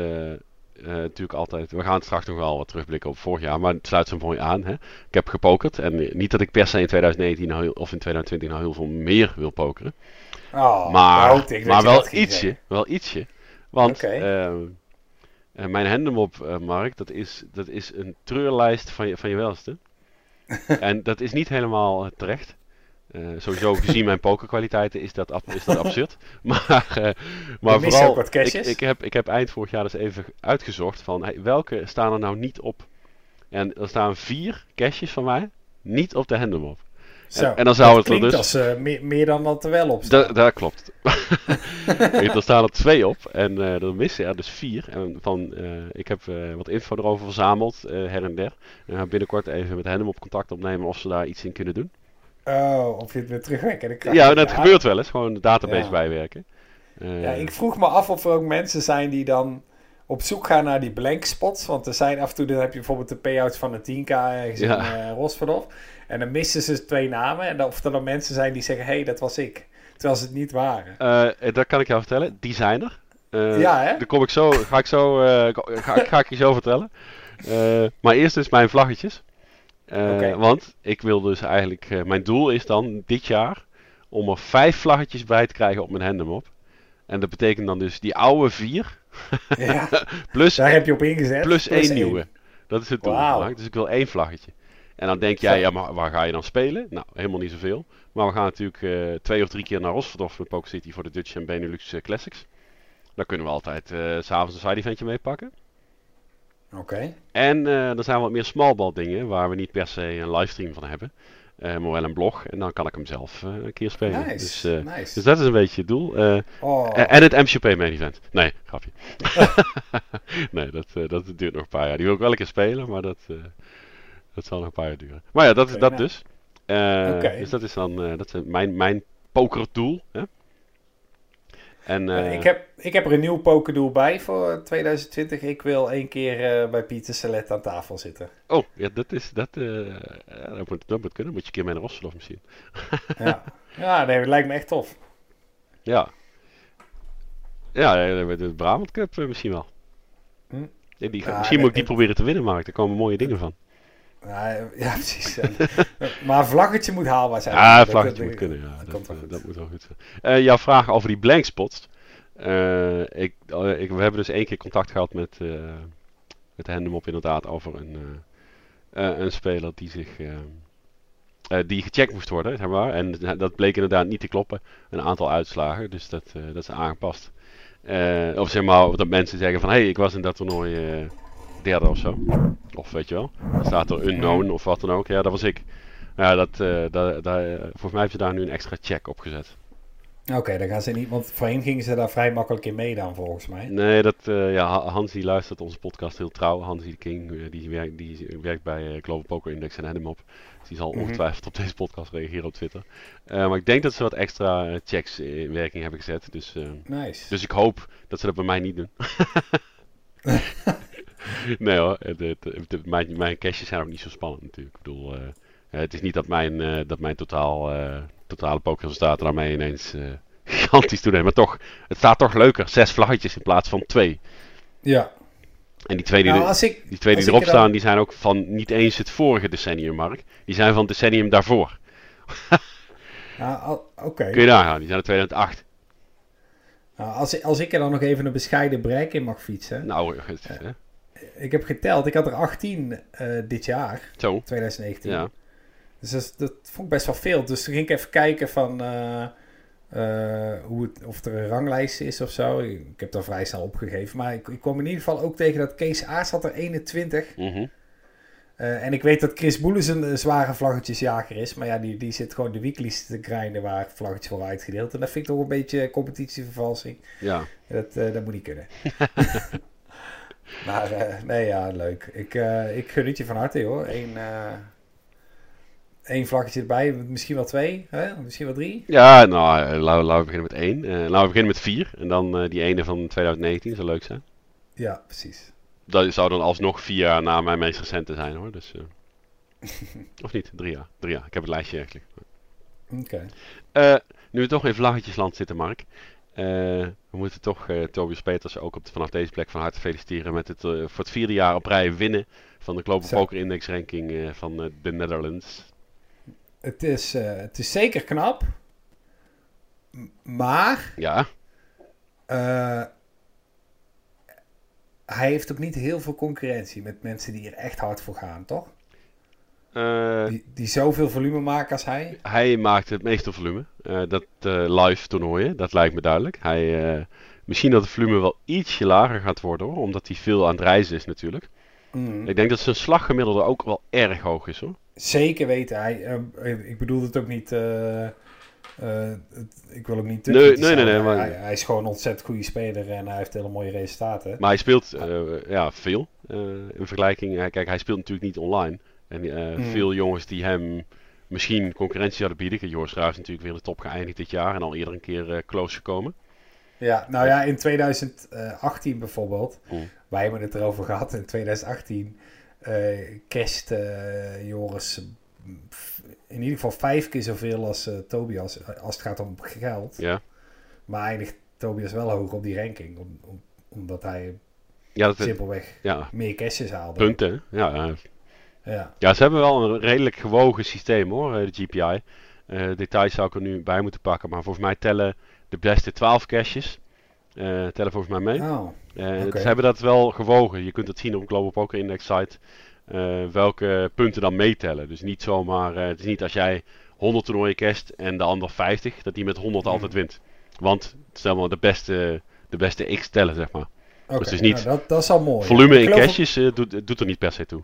natuurlijk altijd, we gaan straks nog wel wat terugblikken op vorig jaar, maar het sluit zo mooi aan. Hè? Ik heb gepokerd en niet dat ik per se in 2019 nou of in 2020 nou heel veel meer wil pokeren. Oh, maar nou, maar wel ietsje, zeggen. wel ietsje. Want eh, mijn handemop, eh Mark, dat is, dat is een treurlijst van je, van je welste. en dat is niet helemaal eh, terecht. Sowieso gezien mijn pokerkwaliteiten is dat, ab- is dat absurd. Maar, maar vooral, ik, ik, heb, ik heb eind vorig jaar dus even uitgezocht van hey, welke staan er nou niet op. En er staan vier cashjes van mij niet op de handemop. Zo, en dan zou het er dus- als eh, meer, meer dan dat er wel op staat. Da daar klopt. er staan er twee op en eh er missen er dus vier. En van, eh, ik heb wat info erover verzameld, her en der. En ga binnenkort even met hen op contact opnemen of ze daar iets in kunnen doen. Oh, of je het weer terugwerken. Dan krijg Ja, dat gebeurt wel eens. Gewoon de database Ja. bijwerken. Ja, ik vroeg me af of er ook mensen zijn die dan op zoek gaan naar die blank spots. Want er zijn af en toe, dan heb je bijvoorbeeld de payouts van een 10k ergens Ja. in eh Rosverdorf. En dan missen ze twee namen. En dan, of er dan mensen zijn die zeggen, hé, hey, dat was ik. Terwijl ze het niet waren. eh, dat kan ik jou vertellen. Designer. Eh Ja, hè? Daar kom ik zo, ga ik zo, eh, ga, ga ik je zo vertellen. Maar eerst dus mijn vlaggetjes. Want ik wil dus eigenlijk, mijn doel is dan dit jaar om er vijf vlaggetjes bij te krijgen op mijn handemop. En dat betekent dan dus die oude vier Ja, plus, daar heb je op ingezet. plus één nieuwe. Dat is het doel. Dus ik wil één vlaggetje. En dan denk jij, ja, maar waar ga je dan spelen? Nou, helemaal niet zoveel. Maar we gaan natuurlijk eh, twee of drie keer naar Rosverdorf met Poker City voor de Dutch en Benelux eh, Classics. Daar kunnen we altijd eh, s s'avonds een side eventje mee pakken. Oké. En eh, er zijn wat meer smallball dingen waar we niet per se een livestream van hebben. Eh, maar wel een blog. En dan kan ik hem zelf eh, een keer spelen. Nice, Dus, eh, nice. dus dat is een beetje het doel. Eh, oh, en- het MCP main event. Nee, grapje. nee, dat, eh, dat duurt nog een paar jaar. Die wil ik wel een keer spelen, maar dat, eh, dat zal nog een paar jaar duren. Maar ja, dat is dat nou. dus. Oké. Dus dat is dan eh, dat is mijn, mijn pokerdoel. Hè? En, Eh, eh, ik, heb, ik heb er een nieuw pokerdoel bij voor 2020. Ik wil één keer bij Pieter Salet aan tafel zitten. Oh, ja, dat is. Dat, dat, moet, dat moet kunnen. Moet je een keer mee naar Rosselhof misschien. Ja, ja nee, het lijkt me echt tof. Ja. Ja, met de Brabant Cup misschien wel. Hm. Ja, die, misschien moet ik die en- proberen te winnen, Mark. Daar komen mooie dingen van. Ja, ja precies. maar een vlaggetje moet haalbaar zijn. Ja, een Dat- vlaggetje dat- moet kunnen. Ja, dat dat, wel eh, dat moet wel goed zijn. Eh, jouw vraag over die blankspots. Eh, ik, ik, we hebben dus één keer contact gehad met, met Hendemop inderdaad over een, een speler die zich... die gecheckt moest worden, zeg maar. En dat bleek inderdaad niet te kloppen. Een aantal uitslagen, dus dat, dat is aangepast. Of zeg maar, dat mensen zeggen van... Hé, hey, ik was in dat toernooi derde of zo. Of weet je wel. Dan staat er unknown of wat dan ook. Ja, dat was ik. Ja, dat, eh da- da- eh, volgens mij heb je daar nu een extra check op gezet. Oké, dan gaan ze niet, want voorheen gingen ze daar vrij makkelijk in meedaan volgens mij. Nee, dat, eh, ja, Ha- Hans die luistert onze podcast heel trouw. Hans de King, die, werkt, die werkt bij Global Poker Index en Hedemop. Dus die zal Mhm. ongetwijfeld op deze podcast reageren op Twitter. Maar ik denk dat ze wat extra checks in werking hebben gezet. Dus, Nice. dus ik hoop dat ze dat bij mij niet doen. nee hoor, het, het, het- het- mijn, mijn caches zijn ook niet zo spannend natuurlijk. Ik bedoel, eh, het is niet dat mijn, eh, dat mijn totaal, eh, totale pokerresultaten daarmee ineens gigantisch toenemen. Maar toch, het staat toch leuker. Zes vlaggetjes in plaats van twee. Ja. En die twee die, Nou, ik, die, twee die erop er dan- staan, die zijn ook van niet eens het vorige decennium, Mark. Die zijn van het decennium daarvoor. Nou. Kun je daar gaan? Die zijn uit 2008. Nou, als, ik- als ik er dan nog even een bescheiden break in mag fietsen. Nou, het, hè? Ik heb geteld, ik had er 18 eh, dit jaar, zo. 2019. Ja. Dus dat, dat vond ik best wel veel. Dus toen ging ik even kijken van eh, eh, hoe het, of er een ranglijst is of zo. Ik, heb daar vrij snel opgegeven. Maar ik, ik kwam in ieder geval ook tegen dat Kees Aars had er 21. Mhm. En ik weet dat Chris Boelens een, een zware vlaggetjesjager is. Maar ja, die, die zit gewoon de weeklies te grinden waar vlaggetjes worden uitgedeeld. En dat vind ik toch een beetje competitievervalsing. Ja. Dat, dat moet niet kunnen. maar eh, nee, ja, leuk. Ik, eh, ik gun het je van harte, hoor. Eén, eh één vlaggetje erbij, misschien wel twee, hè? misschien wel drie. Ja, nou, laten, we- beginnen met één. Laten we beginnen met vier. En dan die ene van 2019, zou leuk zijn. Ja, precies. Dat zou dan alsnog vier jaar na mijn meest recente zijn hoor. Dus, of niet? Drie jaar. Drie jaar. Ik heb het lijstje eigenlijk. Oké. Nu we toch in vlaggetjesland zitten, Mark. Eh, we moeten toch eh Tobias Peters ook op, vanaf deze plek van harte feliciteren met het eh, voor het vierde jaar op rij winnen van de Global Zo. Poker Index ranking van de Netherlands. Het, is, het is zeker knap. Maar Ja, hij heeft ook niet heel veel concurrentie met mensen die er echt hard voor gaan, toch? Eh, Die, die zoveel volume maken als hij. hij maakt het meeste volume. Eh, dat eh, live toernooien, dat lijkt me duidelijk. Hij, misschien dat het volume wel ietsje lager gaat worden hoor, omdat hij veel aan het reizen is natuurlijk. Mm. Ik denk dat zijn slaggemiddelde ook wel erg hoog is hoor. Zeker weten. Hij, ik bedoel het ook niet. het- ik wil ook niet. te Nee, nee, nee, maar- Hij, hij is gewoon een ontzettend goede speler en hij heeft hele mooie resultaten. Maar hij speelt ja, veel in vergelijking. kijk, hij speelt natuurlijk niet online. En eh, Mm. veel jongens die hem misschien concurrentie zouden bieden. Joris Ruijs is natuurlijk weer in de top geëindigd dit jaar. En al eerder een keer eh, close gekomen. Ja, nou ja, in 2018 bijvoorbeeld. Mm. Wij hebben het erover gehad. In 2018 eh casht eh, Joris mm, in ieder geval vijf keer zoveel als Tobias. Als het gaat om geld. Ja, Maar eindigt Tobias wel hoog op die ranking. Om, om- omdat hij ja, dat, simpelweg ja meer cashes haalde. punten. Ja, Ja. ja, ze hebben wel een redelijk gewogen systeem hoor, eh, de GPI. Eh, details zou ik er nu bij moeten pakken. Maar volgens mij tellen de beste 12 caches. eh, tellen volgens mij mee. Oh. Ze hebben dat wel gewogen. Je kunt het zien op Global Poker Index site. welke punten dan meetellen. Dus niet zomaar. het is niet als jij 100 toernooien casht en de ander 50, dat die met 100 Mhm. altijd wint. Want stel maar de beste, de beste X tellen, zeg maar. het is niet- Nou, dat, dat is al mooi. Volume in eh, doet, doet er niet per se toe.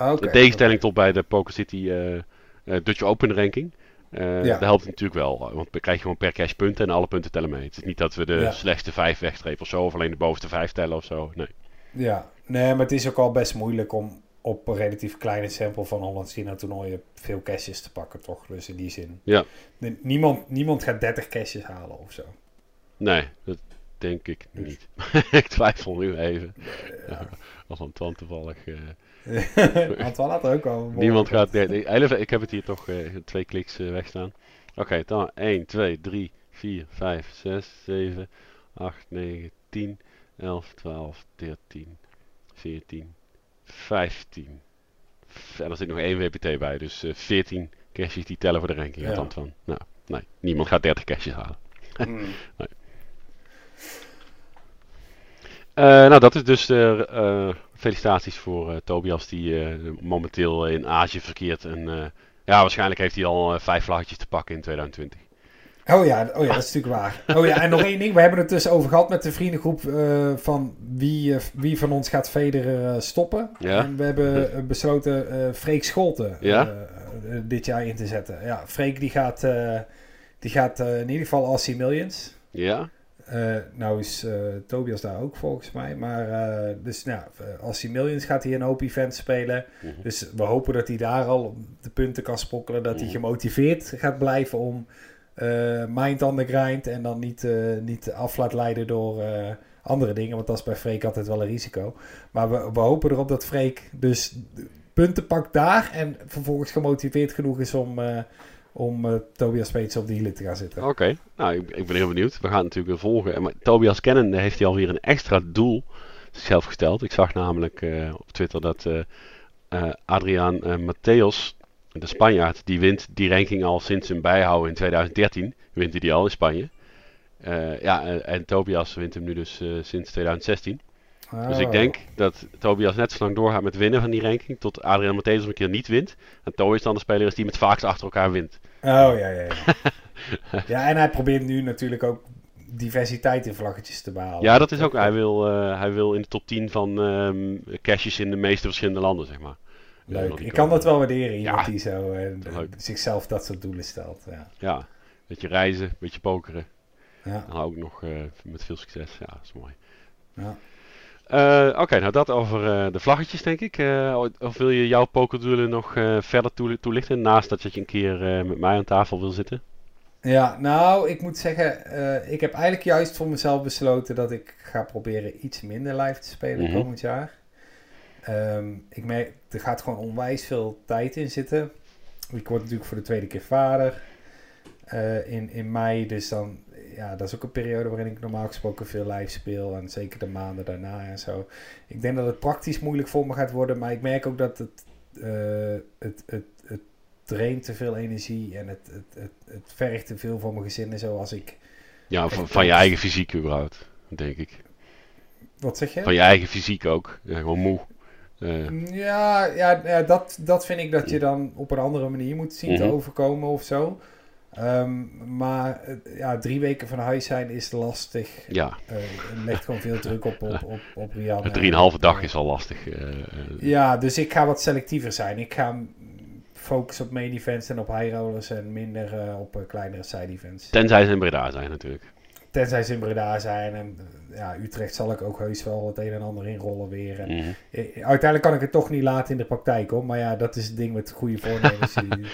Ook- Oké, In tegenstelling tot bij de Poker City eh, eh, Dutch Open ranking. Eh Ja. Dat helpt natuurlijk wel, want dan krijg je gewoon per cash punten en alle punten tellen mee. Het is niet dat we de Ja. slechtste vijf wegstrepen of zo, of alleen de bovenste vijf tellen of zo. Nee. Ja, nee, maar het is ook al best moeilijk om op een relatief kleine sample van Holland China toernooien veel caches te pakken, toch? Dus in die zin. Ja. Niemand, niemand gaat 30 caches halen of zo. Nee, dat denk ik Dus- niet. ik twijfel nu even. Ja. Als Antoine toevallig. eh, Antoine had er ook al. niemand gaat. nee, nee, ik heb het hier toch eh, twee kliks eh, wegstaan. Oké, dan 1, 2, 3, 4, 5, 6, 7, 8, 9, 10, 11, 12, 13, 14, 15. en er zit nog één WPT bij. Dus eh 14 caches die tellen voor de ranking. Ja. Van, nou, nee, niemand gaat 30 caches halen. Hmm. Eh, nou, dat is dus de eh, felicitaties voor eh, Tobias, die momenteel in Azië verkeert. En ja, waarschijnlijk heeft hij al vijf vlaggetjes te pakken in 2020. Oh ja, oh ja, dat is natuurlijk waar. Oh ja, en nog één ding. We hebben het dus over gehad met de vriendengroep van wie, wie van ons gaat Federer stoppen. Ja. En we hebben besloten Freek Scholten Ja. dit jaar in te zetten. Ja, Freek die gaat, die gaat in ieder geval Aussie Millions. Ja? Eh, nou is eh, Tobias daar ook volgens mij. Maar eh, dus nou, Aussie Millions gaat hij een hoop events spelen. Mhm. Dus we hopen dat hij daar al de punten kan sprokkelen. Dat hij Mhm. gemotiveerd gaat blijven om mind on the grind. En dan niet, niet af laat leiden door andere dingen. Want dat is bij Freek altijd wel een risico. Maar we, we hopen erop dat Freek dus punten pakt daar. En vervolgens gemotiveerd genoeg is om, om eh, Tobias Peets op de hielen te gaan zitten. Oké, nou, ik, ik ben heel benieuwd. We gaan natuurlijk volgen. En Maar Tobias kennende heeft hij alweer een extra doel zichzelf gesteld. Ik zag namelijk eh, op Twitter dat eh, Adriaan Mateos, de Spanjaard, die wint die ranking al sinds zijn bijhouden in 2013. Wint hij die al in Spanje. Ja, en, Tobias wint hem nu dus sinds 2016. Dus ik Oh. denk dat Tobias net zo lang doorgaat met winnen van die ranking. Tot Adriaan Mateos een keer niet wint. En Tobias dan de speler is die met vaakst achter elkaar wint. Oh ja, ja, ja. ja, en hij probeert nu natuurlijk ook diversiteit in vlaggetjes te behalen. Ja, dat is ook. Hij wil, eh, hij wil in de top 10 van ehm caches in de meeste verschillende landen, zeg maar. Leuk. Ik kan dat wel waarderen, iemand Ja. die zo eh, zichzelf dat soort doelen stelt. Ja. Ja, beetje reizen, een beetje pokeren. Ja. En ook nog eh, met veel succes. Ja, dat is mooi. Ja. Eh, Oké, nou dat over eh, de vlaggetjes, denk ik. Eh, of wil je jouw pokerdoelen nog verder toeli- toelichten? Naast dat je een keer met mij aan tafel wil zitten. ja, nou, ik moet zeggen, ik heb eigenlijk juist voor mezelf besloten dat ik ga proberen iets minder live te spelen Mhm. komend jaar. Ehm, ik merk, er gaat gewoon onwijs veel tijd in zitten. Ik word natuurlijk voor de tweede keer vader in, in mei, dus dan, ja, dat is ook een periode waarin ik normaal gesproken veel live speel. En zeker de maanden daarna en zo. Ik denk dat het praktisch moeilijk voor me gaat worden, maar ik merk ook dat het, eh, het, het, het draint te veel energie en het, het, het, het vergt te veel voor mijn gezin en zo als ik... Ja, van, van je eigen fysiek überhaupt, denk ik. Wat zeg je? Van je eigen fysiek ook. Ja, gewoon moe. Eh, Ja, ja, ja dat, dat vind ik dat je dan op een andere manier moet zien te Mhm. overkomen of zo. Ehm, maar eh, ja, drie weken van huis zijn is lastig. ja, Eh, het legt gewoon veel druk op, op, op, op een drieënhalve dag is al lastig. eh, eh, Ja, dus ik ga wat selectiever zijn. Ik ga focussen op main events en op high rollers en minder eh, op eh, kleinere side events. Tenzij ze in Breda zijn natuurlijk. Tenzij ze in Breda zijn. En eh, ja, Utrecht zal ik ook heus wel het een en ander inrollen weer. En, Mhm. eh, uiteindelijk kan ik het toch niet laten in de praktijk hoor. Maar ja, dat is het ding met goede voornemens. Die-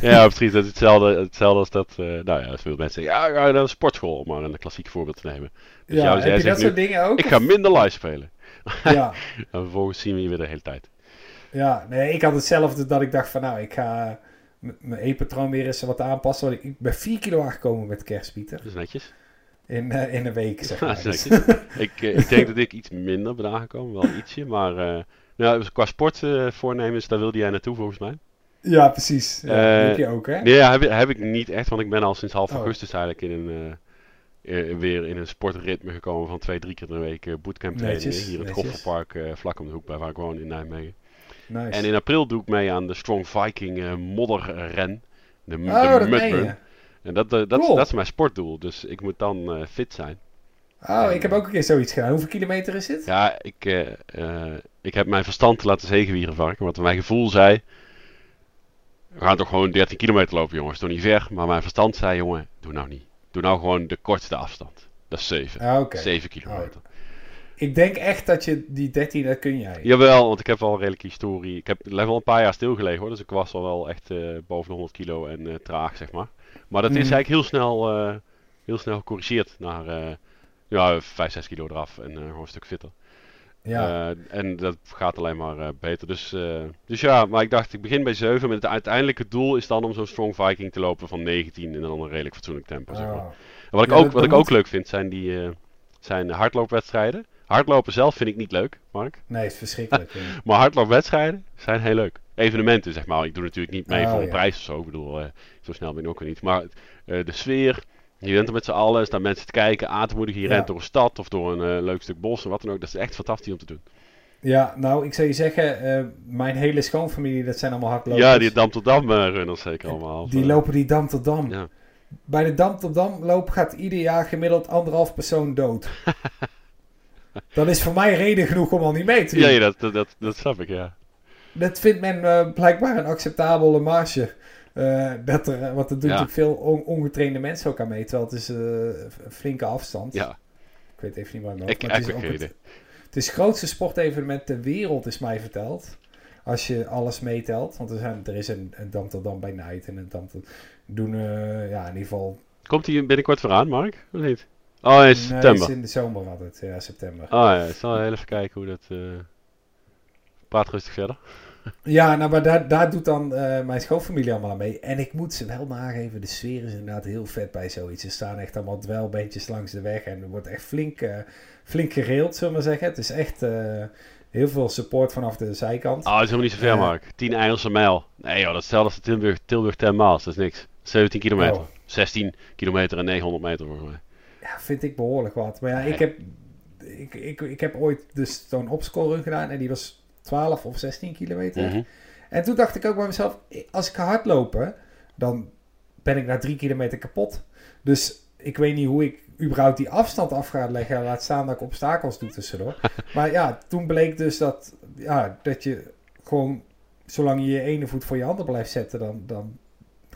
Ja, precies. Dat is hetzelfde, hetzelfde als dat. eh, nou ja, veel mensen zeggen. Ja, naar een sportschool, om maar een klassiek voorbeeld te nemen. Dus ja, jou- heb jij je zegt dat nu, soort dingen ook? Ik ga minder live spelen. Ja, En vervolgens zien we je weer de hele tijd. ja, nee, ik had hetzelfde dat ik dacht van nou, ik ga mijn eetpatroon weer eens wat aanpassen. Want ik, ik ben 4 kilo aangekomen met kerst, Pieter. Dat is netjes. In, eh, in een week, zeg maar. dat Dus- ik, eh, ik denk dat ik iets minder ben aangekomen. Wel ietsje. Maar eh, nou, dus qua sportvoornemens, daar wilde jij naartoe volgens mij. ja, precies. Ja, die heb je ook, hè? Nee, ja, heb, heb ik niet echt. Want ik ben al sinds half Oh. augustus eigenlijk in een... weer in een sportritme gekomen van twee, drie keer in de week eh, bootcamp trainingen. Netjes, Hier in het. Gofferpark, eh vlak om de hoek bij waar ik woon in Nijmegen. Nice. En in april doe ik mee aan de Strong Viking modderren. De, de oh, dat mudrun. En dat, eh, dat, Cool. dat is mijn sportdoel. Dus ik moet dan eh, fit zijn. Oh, ik heb ook een keer zoiets gedaan. Hoeveel kilometer is het? Ja, ik, eh, ik heb mijn verstand laten zegenwieren varken. Want mijn gevoel zei... We gaan toch gewoon 13 kilometer lopen, jongens. Toch niet ver. Maar mijn verstand zei, jongen, doe nou niet. Doe nou gewoon de kortste afstand. Dat is 7. Ah, Oké. 7 kilometer. Ik denk echt dat je die 13, dat kun jij. Jawel, want ik heb wel een redelijke historie. Ik heb level een paar jaar stilgelegen hoor. Dus ik was al wel echt boven de 100 kilo en traag, zeg maar. Maar dat is Mhm. eigenlijk heel snel, eh, heel snel gecorrigeerd naar eh, ja, 5, 6 kilo eraf en gewoon een stuk fitter. Ja. En dat gaat alleen maar beter. Dus, dus ja, maar ik dacht, ik begin bij 7. Met het uiteindelijke doel is dan om zo'n Strong Viking te lopen van 19 in dan een redelijk fatsoenlijk tempo. Zeg maar. En wat ik, Ja, ook, wat ik ook leuk vind, zijn die zijn hardloopwedstrijden. Hardlopen zelf vind ik niet leuk, Mark. Nee, het is verschrikkelijk. Maar hardloopwedstrijden zijn heel leuk. Evenementen, zeg maar. Ik doe natuurlijk niet mee Oh, voor een ja. prijs of zo. Ik bedoel, eh, zo snel ben ik ook weer niet. Maar eh, de sfeer, je bent er met z'n allen, staan mensen te kijken, aan te moedigen. Je Ja. rent door een stad of door een eh, leuk stuk bos en wat dan ook. Dat is echt fantastisch om te doen. Ja, nou, ik zou je zeggen, mijn hele schoonfamilie, dat zijn allemaal hardlopers. Ja, die Dam tot Dam eh, runners zeker allemaal. Die lopen die dam tot dam. Ja. Bij de dam tot dam loop gaat ieder jaar gemiddeld anderhalf persoon dood. dat is voor mij reden genoeg om al niet mee te doen. Ja, dat, dat, dat, dat snap ik, ja. Dat vindt men eh, blijkbaar een acceptabele marge. Eh, dat er, want er doen Ja. natuurlijk veel on- ongetrainde mensen ook aan mee. Terwijl het is eh, een flinke afstand. Ja, Ik weet even niet waar ik maar het is ook het, is het grootste sportevenement ter wereld, is mij verteld. Als je alles meetelt. Want er, zijn, er is een, een Dam tot Dam bij Night en een Dam tot... Doen, eh, ja, in ieder geval... Komt hij binnenkort voor aan, Mark? Of niet? Oh, in Nee, september. het is in de zomer altijd. Ja, september. Oh ja, ik zal even kijken hoe dat... eh, Praat rustig verder. Ja, nou, maar daar, daar doet dan eh, mijn schoonfamilie allemaal aan mee. En ik moet ze wel nageven, de sfeer is inderdaad heel vet bij zoiets. Er staan echt allemaal dwelbeentjes langs de weg en er wordt echt flink, eh, flink gereeld, zullen we maar zeggen. Het is echt heel veel support vanaf de zijkant. Oh, dat is helemaal niet zo ver. Mark. 10 Engelse mijl. Nee joh, dat is hetzelfde als de Tilburg, Tilburg 10 miles. Dat is niks. 17 kilometer. Oh. 16 kilometer en 900 meter volgens mij. Ja, vind ik behoorlijk wat. Maar ja, ik heb, ik, ik, ik heb ooit dus zo'n opscore gedaan en die was 12 of 16 kilometer. Mhm. En toen dacht ik ook bij mezelf, als ik ga hardlopen, dan ben ik na drie kilometer kapot. Dus ik weet niet hoe ik überhaupt die afstand af ga leggen. Laat staan dat ik obstakels doe tussendoor. maar ja, toen bleek dus dat, ja, dat je gewoon, zolang je je ene voet voor je ander blijft zetten, dan, dan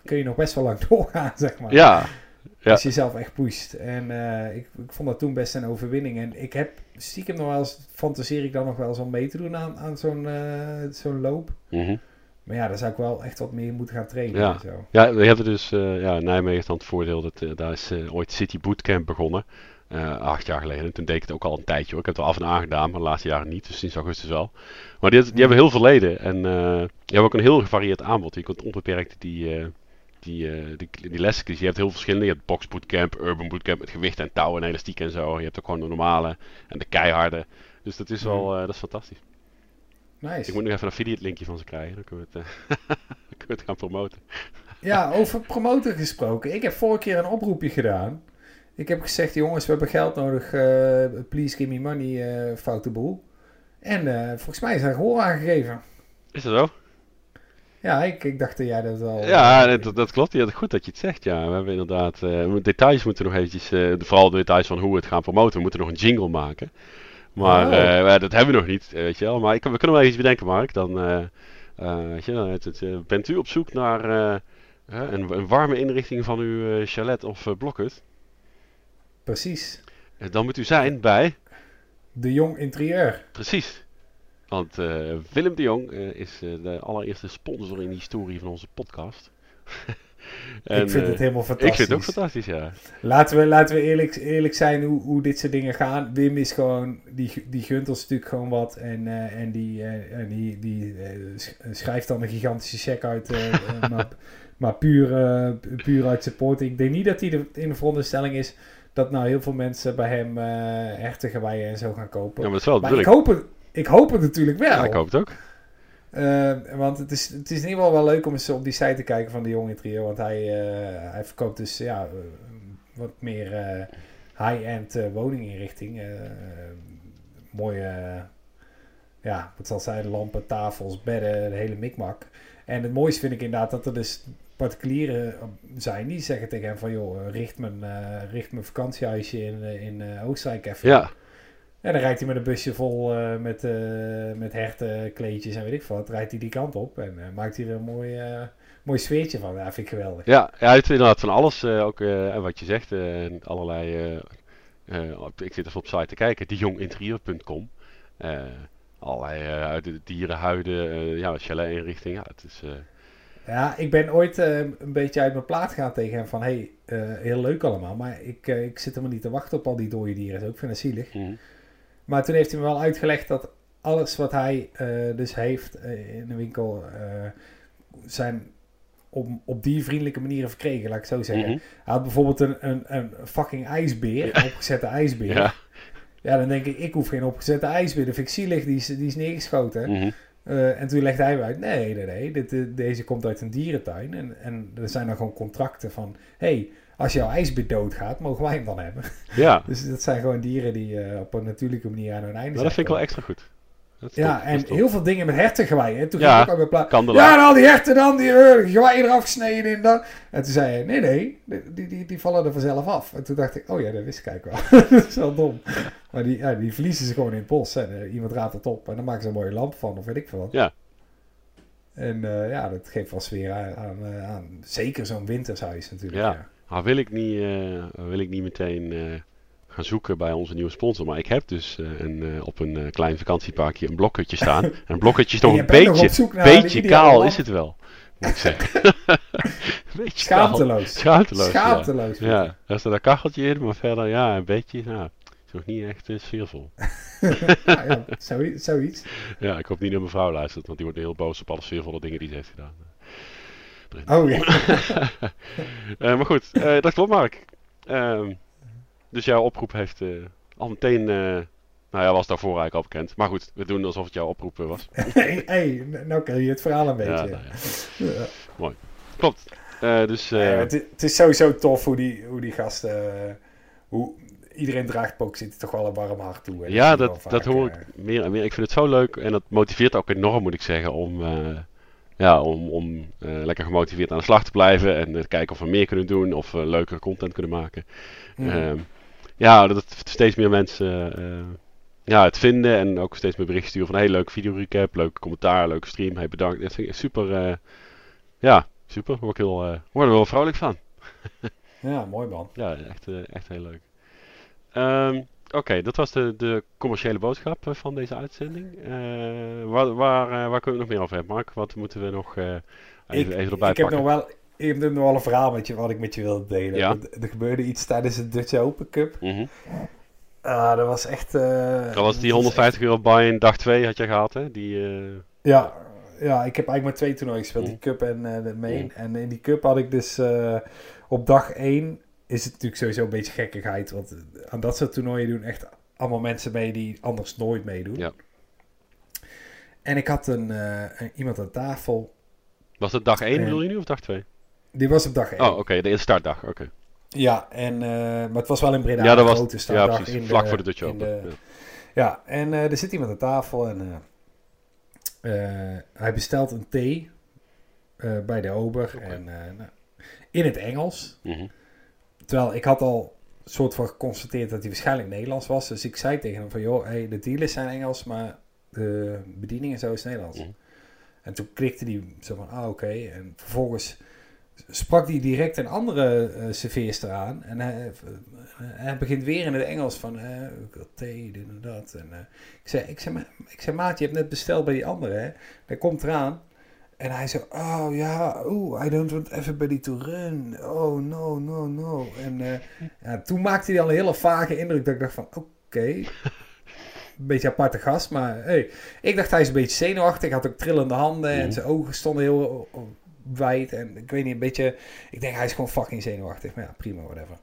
kun je nog best wel lang doorgaan, zeg maar. Ja, ja. Als je jezelf echt pusht. En eh, ik, ik vond dat toen best een overwinning. En ik heb stiekem nog wel eens, fantaseer ik dan nog wel eens om mee te doen aan, aan zo'n eh, zo'n loop. Mhm. Maar ja, daar zou ik wel echt wat meer moeten gaan trainen. Ja. En zo. ja we hebben dus, eh, ja, Nijmegen heeft dan het voordeel dat daar is ooit City Bootcamp begonnen. acht jaar geleden. Toen deed ik het ook al een tijdje hoor. Ik heb het er af en aan gedaan, maar de laatste jaren niet. Dus sinds augustus wel. Maar die, die hebben heel veel leden. En eh, die hebben ook een heel gevarieerd aanbod. Je kunt onbeperkt die, die, eh, die, die lessen kiezen. Je hebt heel verschillende. Je hebt box bootcamp, urban bootcamp met gewicht en touw en elastiek en zo. Je hebt ook gewoon de normale en de keiharde. Dus dat is wel, eh, dat is fantastisch. Nice. Ik moet nog even een affiliate linkje van ze krijgen. Dan kunnen we het, eh, dan kunnen we het gaan promoten. Ja, over promoten gesproken. Ik heb vorige keer een oproepje gedaan. Ik heb gezegd, jongens, we hebben geld nodig. please give me money, eh foute boel. En volgens mij is daar gehoor aangegeven. Is dat zo? Ja, ik, ik dacht dat jij dat al... Ja, dat, dat klopt. Ja, goed dat je het zegt. Ja, we hebben inderdaad. eh, details moeten nog eventjes. eh, vooral de details van hoe we het gaan promoten. We moeten nog een jingle maken. Maar Oh. eh, dat hebben we nog niet, eh, weet je wel. Maar ik, we kunnen wel iets bedenken, Mark. Dan, eh, eh, weet je, dan het, het, eh, bent u op zoek naar eh, eh, een, een warme inrichting van uw eh, chalet of blokhut? Precies. Eh, dan moet u zijn bij. De Jong Interieur. Precies. Want eh, Willem de Jong eh, is eh, de allereerste sponsor in de historie van onze podcast. ik vind het helemaal fantastisch. Ik vind het ook fantastisch, ja. Laten we, laten we eerlijk, eerlijk zijn hoe, hoe dit soort dingen gaan. Wim is gewoon, die, die gunt ons natuurlijk gewoon wat. En, en die, en die, die sch- schrijft dan een gigantische check uit. maar maar puur, puur uit support. Ik denk niet dat hij de, in de veronderstelling is dat nou heel veel mensen bij hem eh hertengeweien en zo gaan kopen. Ja, maar dat is wel maar ik hoop, het, ik hoop het natuurlijk wel. Ja, ik hoop het ook. Eh, want het is, het is in ieder geval wel leuk om eens op die site te kijken van de jonge trio. Want hij, eh, hij verkoopt dus ja, eh, wat meer high-end woninginrichting. Mooie, ja, wat zal zijn, lampen, tafels, bedden, de hele mikmak. En het mooiste vind ik inderdaad dat er dus particulieren zijn die zeggen tegen hem van... joh, richt mijn, richt mijn vakantiehuisje in, in Oostenrijk even Ja, en dan rijdt hij met een busje vol eh, met, eh met hertenkleedjes en weet ik wat. Rijdt hij die kant op en eh, maakt hij er een mooi, mooi sfeertje van. Ja, vind ik geweldig. ja, ja, hij heeft inderdaad van alles. ook en wat je zegt, allerlei. ik zit even op site te kijken, dejonginterieur.com. Eh allerlei uit de dierenhuiden, ja, chalet-inrichting. Ja, het is. Ja, ik ben ooit een beetje uit mijn plaat gegaan tegen hem van... hey, eh, heel leuk allemaal, maar ik, ik zit helemaal niet te wachten op al die dode dieren. Ik vind het zielig. mhm. Maar toen heeft hij me wel uitgelegd dat alles wat hij eh, dus heeft eh, in de winkel... eh, zijn op, op die vriendelijke manieren verkregen, laat ik zo zeggen. Mhm. Hij had bijvoorbeeld een, een, een fucking ijsbeer, een opgezette ijsbeer. Ja, Ja, dan denk ik, ik hoef geen opgezette ijsbeer. De vind ik zielig, die is, die is neergeschoten. Mhm. En toen legde hij me uit, nee, nee, nee, dit, deze komt uit een dierentuin. En, en er zijn dan gewoon contracten van, hey, als jouw ijsbeer doodgaat, mogen wij hem dan hebben. Ja, Dus dat zijn gewoon dieren die eh, op een natuurlijke manier aan hun einde maar dat vind ik wel zijn extra goed. Ja, top, en heel veel dingen met herten gewaaien. Toen Ja, ging ik ook. Kandelaar. Ja, en al die herten dan, die uh, gewaaien eraf gesneden in dan. En toen zei hij, nee, nee, die, die, die vallen er vanzelf af. En toen dacht ik, oh ja, dat wist ik eigenlijk wel. dat is wel dom. Maar die, ja, die verliezen ze gewoon in het bos. En eh, iemand raadt het op en dan maken ze een mooie lamp van, of weet ik veel wat. Ja. En ja, dat geeft wel sfeer aan, aan, aan zeker zo'n wintershuis natuurlijk. Ja. Ja. Nou, wil ik niet, eh, wil ik niet meteen eh, gaan zoeken bij onze nieuwe sponsor. Maar ik heb dus eh, een, op een klein vakantieparkje een blokhutje staan. En een blokhutje is je een beetje, beetje kaal is het wel. Moet ik zeggen. beetje kaal. Schaamteloos. Schaamteloos, ja. Schaamteloos. Ja, er staat een kacheltje in, maar verder ja, een beetje, nou, is nog niet echt sfeervol. ja, ja, zoiets. Ja, ik hoop niet dat mijn vrouw luistert, want die wordt heel boos op alle sfeervolle dingen die ze heeft gedaan. Oh ja. Eh, maar goed, eh, dat klopt Mark. Ehm, dus jouw oproep heeft eh, al meteen, nou ja, was daarvoor eigenlijk al bekend. Maar goed, we doen alsof het jouw oproep was. hey, hey, nou ken je het verhaal een beetje. Ja, nou ja. Ja. Klopt. Dus Ja, het, het is sowieso tof hoe die, hoe die gasten... hoe, iedereen draagt Pokescity toch wel een warm hart toe. hè. ja, dat, dat hoor ik meer en meer. Ik vind het zo leuk en dat motiveert ook enorm, moet ik zeggen, om, ja, om, om eh, lekker gemotiveerd aan de slag te blijven. En eh, kijken of we meer kunnen doen of we leukere content kunnen maken. Mm. Ehm, ja, dat steeds meer mensen eh, ja, het vinden en ook steeds meer berichten sturen van hey, leuke video recap, leuk commentaar, leuke stream, hey bedankt. Dat vind ik super, eh, ja, super. Daar word ik heel, eh, word er wel vrolijk van. ja, mooi man. Ja, echt, eh, echt heel leuk. Ehm, Oké, dat was de, de commerciële boodschap eh, van deze uitzending. Eh, waar, waar, eh, waar kunnen we nog meer over hebben, Mark? Wat moeten we nog even, ik, even erbij ik heb nog wel... Ik heb nog wel een verhaal met je, wat ik met je wilde delen. Ja. Er, er gebeurde iets tijdens de Dutch Open Cup. Mhm. Ah, dat was echt... Dat was die dat 150 euro buy-in dag 2 had je gehad, hè? Die, Ja, ja, ik heb eigenlijk maar twee toernooien gespeeld. Mm. Die Cup en de Main. Mm. En in die Cup had ik dus op dag 1 is het natuurlijk sowieso een beetje gekkigheid. Want eh, aan dat soort toernooien doen echt allemaal mensen mee die anders nooit meedoen. Ja. En ik had een, eh, iemand aan tafel. was het dag 1 Eh, bedoel je nu of dag 2? Die was op dag 1. Oh, oké, de instartdag, oké. Ja, en, eh, maar het was wel in Breda. Ja, dat was grote ja, startdag precies, in vlak voor de Dutch Open. de- ja. Ja, en er zit iemand aan tafel en hij bestelt een thee bij de ober. En, nou, in het Engels. Mhm. Terwijl ik had al soort van geconstateerd dat hij waarschijnlijk Nederlands was. Dus ik zei tegen hem van, joh, hey, de dealers zijn Engels, maar de bediening en zo is Nederlands. Mhm. En toen klikte hij zo van, ah oké. En vervolgens sprak hij direct een andere eh serveerster aan. En hij, eh, hij begint weer in het Engels van, eh, ik wil thee, dit en dat. En, eh, ik, zei, ik, zei, "Ma- ik zei, maat, je hebt net besteld bij die andere, hè. Hij komt eraan. En hij zo, oh ja, oeh, I don't want everybody to run. Oh, no, no, no. En eh, ja, toen maakte hij al een hele vage indruk dat ik dacht van, oké. Een beetje aparte gast, maar hey. Ik dacht hij is een beetje zenuwachtig. Had ook trillende handen en Mhm. zijn ogen stonden heel eh, wijd. En ik weet niet, een beetje... Ik denk hij is gewoon fucking zenuwachtig. Maar ja, prima, whatever.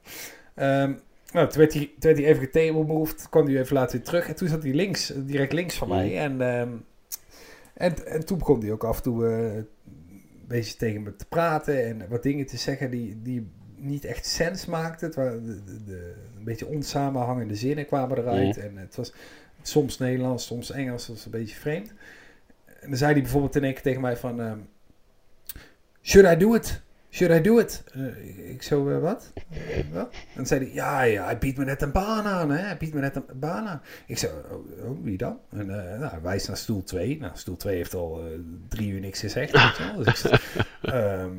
Ehm, nou, toen werd, hij, toen werd hij even getable kwam hij even later weer terug. En toen zat hij links, direct links van Mhm. mij. En, ehm, en, en toen begon hij ook af en toe eh, een beetje tegen me te praten. En wat dingen te zeggen die, die niet echt sens maakten. Het waren de, de, de- een beetje onsamenhangende zinnen kwamen eruit. En het was soms Nederlands, soms Engels. Dat was een beetje vreemd. En dan zei hij bijvoorbeeld in één keer tegen mij van... ehm, Should I do it? Should I do it? Eh, ik zo, eh, wat? Wat? En dan zei hij, ja, ja, hij biedt me net een baan aan, hè? Hij biedt me net een baan aan. Ik zei, oh, oh, wie dan? En eh, nou, hij wijst naar stoel 2. Nou, stoel 2 heeft al drie uur niks gezegd. Dus ehm,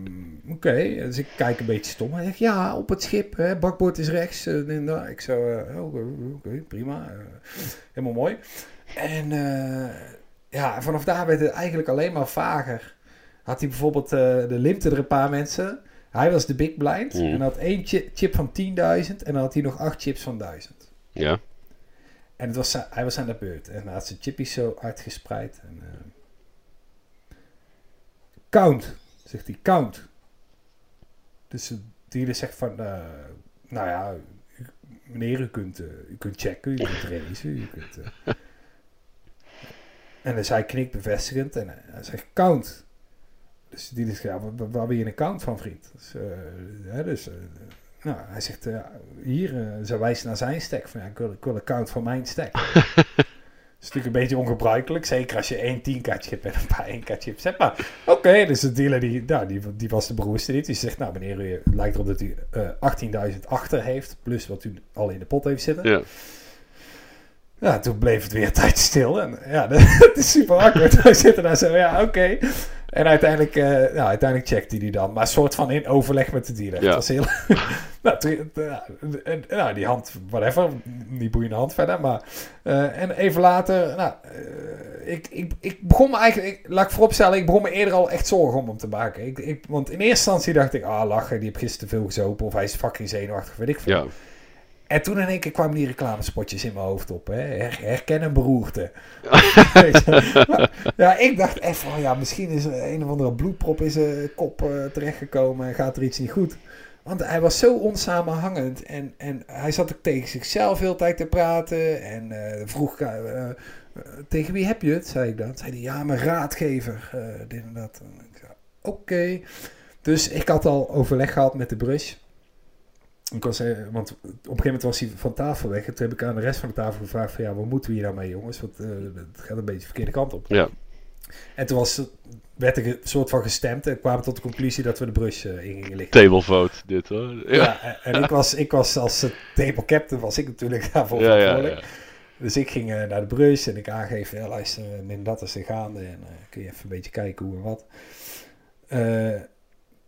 oké. Dus ik kijk een beetje stom. Hij zegt, ja, op het schip, hè? bakboord is rechts. en daar. ik zo, oh, oké, prima. helemaal mooi. En ja, vanaf daar werd het eigenlijk alleen maar vager. Had hij bijvoorbeeld, eh de limpte er een paar mensen. Hij was de big blind. Mm. En had één chi- chip van 10.000. En dan had hij nog acht chips van 1000. Ja, En het was, hij was aan de beurt. En hij had zijn chippies zo uitgespreid. En, eh, count, zegt hij, count. Dus de dealer zegt van, eh, nou ja, meneer, u kunt, u kunt checken, u kunt racen, u kunt... eh." en dus hij knikt bevestigend en hij zegt, count. Dus die is ja, waar, waar ben je een count van, vriend? Dus, eh, hè, dus eh, nou, hij zegt, eh, hier, ze wijst naar zijn stack. Van, ja, ik, wil, ik wil een count van mijn stack. Dat is natuurlijk een beetje ongebruikelijk. Zeker als je één 10 kaartje hebt en een paar 1 kaartje hebt. Zeg maar, oké, dus de dealer die, nou, die, die was de beroerste niet. Die zegt, nou meneer, u het lijkt erop dat u eh 18.000 achter heeft. Plus wat u al in de pot heeft zitten. Ja. Ja, toen bleef het weer een tijd stil. En ja, het is super awkward. Wij zitten daar zo, ja, oké. En uiteindelijk, eh, nou, uiteindelijk checkt hij die dan. Maar een soort van in overleg met de dealer. Ja. Het was heel... nou, toen- en- nou, die hand, whatever. Die boeiende hand verder. Maar, eh, en even later, nou, eh, ik, ik, ik begon me eigenlijk... Ik, laat ik vooropstellen, ik begon me eerder al echt zorgen om hem te maken. Ik, ik, want in eerste instantie dacht ik, ah, lachen, die heeft gisteren te veel gezopen. Of hij is fucking zenuwachtig, weet ik veel. Ja. En toen in één keer kwamen die reclamespotjes in mijn hoofd op. Hè? Her- herken een beroerte. Ja, ik dacht echt van, ja, misschien is er een of andere bloedprop in zijn kop eh, terechtgekomen en gaat er iets niet goed. Want hij was zo onsamenhangend en, en hij zat ook tegen zichzelf heel tijd te praten. En eh, vroeg eh, tegen wie heb je het, zei ik dan. Zei hij, ja, mijn raadgever, dit en dat. Oké. Dus ik had al overleg gehad met de brush. Ik was, want op een gegeven moment was hij van tafel weg. En toen heb ik aan de rest van de tafel gevraagd van... Ja, wat moeten we hier nou mee, jongens? Want eh, het gaat een beetje de verkeerde kant op. Ja. En toen was, werd er een soort van gestemd. En kwamen tot de conclusie dat we de brush eh, in gingen liggen. Table vote, dit hoor. Ja, Ja, en- ik was, ik was als eh, table captain was ik natuurlijk daarvoor ja, verantwoordelijk. ja. Dus ik ging naar de brush en ik aangeef, ja, luister, min dat is er gaande. En kun je even een beetje kijken hoe en wat.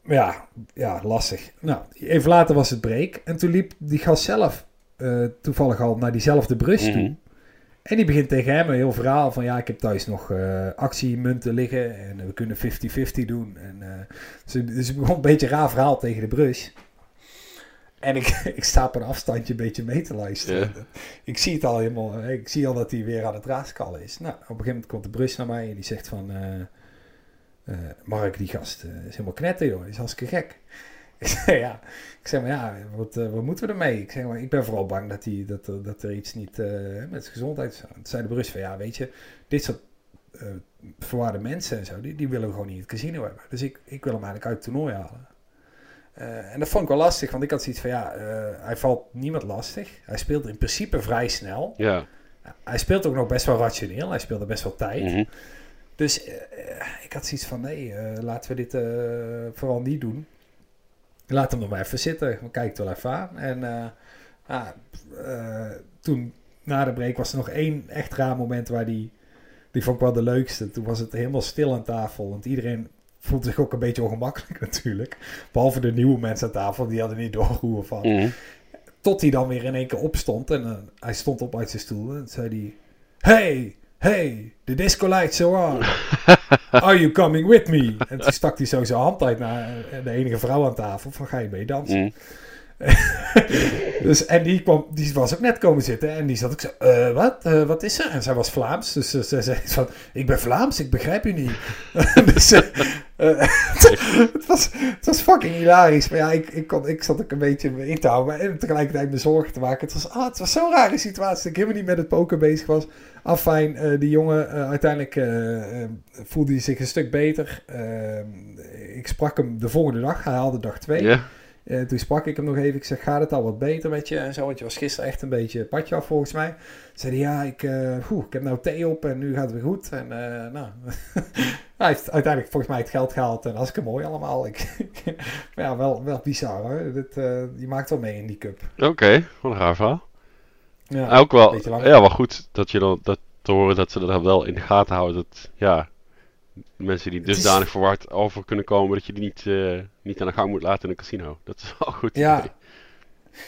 Ja, ja, lastig. Nou, even later was het break. En toen liep die gast zelf eh, toevallig al naar diezelfde brush toe. Mhm. En die begint tegen hem een heel verhaal van... Ja, ik heb thuis nog eh, actiemunten liggen en we kunnen 50-50 doen. En, eh, dus, dus ik begon een beetje een raar verhaal tegen de brush. En ik, ik sta op een afstandje een beetje mee te luisteren. Ik zie het al helemaal... Ik zie al dat hij weer aan het raaskallen is. Nou, op een gegeven moment komt de brush naar mij en die zegt van... eh, Mark, die gast eh, is helemaal knetter, joh. Die is hartstikke gek. Ik zei, ja. Ik zeg maar, ja, wat, eh, wat moeten we ermee? Ik zeg maar, ik ben vooral bang dat, die, dat, er- dat er iets niet met zijn gezondheid. Toen zei de Brus van, ja, weet je, dit soort eh verwaarde mensen en zo, die, die willen we gewoon niet in het casino hebben. Dus ik, ik wil hem eigenlijk uit het toernooi halen. En dat vond ik wel lastig, want ik had zoiets van, ja, hij valt niemand lastig. Hij speelt in principe vrij snel. Ja. Hij speelt ook nog best wel rationeel. Hij speelde best wel tijd. Mhm. Dus ik had zoiets van, nee, eh, laten we dit eh, vooral niet doen. Laat hem nog maar even zitten. We kijken het wel even aan. En eh, ah, eh, toen, na de break, was er nog één echt raar moment waar die... Die vond ik wel de leukste. Toen was het helemaal stil aan tafel. Want iedereen voelde zich ook een beetje ongemakkelijk natuurlijk. Behalve de nieuwe mensen aan tafel. Die hadden niet door hoe of wat. Mhm. Tot hij dan weer in één keer opstond. En eh, hij stond op uit zijn stoel. En zei hij... Hey, hey, the disco lights are on. Are you coming with me? En toen stak hij zo zijn hand uit naar de enige vrouw aan tafel. Van, ga je mee dansen? Mhm. dus, en die, kwam, die was ook net komen zitten. En die zat ook zo, "Eh, wat? Eh, wat is er? En zij was Vlaams. Dus eh, ze zei van, ik ben Vlaams, ik begrijp u niet. dus het, was, het was fucking hilarisch. Maar ja, ik, ik, kon, ik zat ook een beetje in te houden. En tegelijkertijd me zorgen te maken. Het was, ah, het was zo'n rare situatie. Dat ik helemaal niet met het poker bezig was. Afijn, eh die jongen, uiteindelijk voelde hij zich een stuk beter. Eh, ik sprak hem de volgende dag. Hij haalde dag twee. Eh, toen sprak ik hem nog even. Ik zeg, gaat het al wat beter met je? En zo, want je was gisteren echt een beetje padje af volgens mij. Zei hij, ja, ik, eh, ik heb nou thee op en nu gaat het weer goed. En eh, nou, hij heeft uiteindelijk volgens mij het geld gehaald. En hartstikke mooi allemaal. Ik, maar ja, wel, wel bizar hoor. Dit, je maakt wel mee in die cup. Oké, wat een raar verhaal. Ja, ook wel, ja, wel goed dat je dan dat te horen dat ze dat wel in de gaten houden. Dat ja, mensen die Het is- dusdanig verward over kunnen komen dat je die niet, eh, niet aan de gang moet laten in een casino. Dat is wel goed. Ja. idee.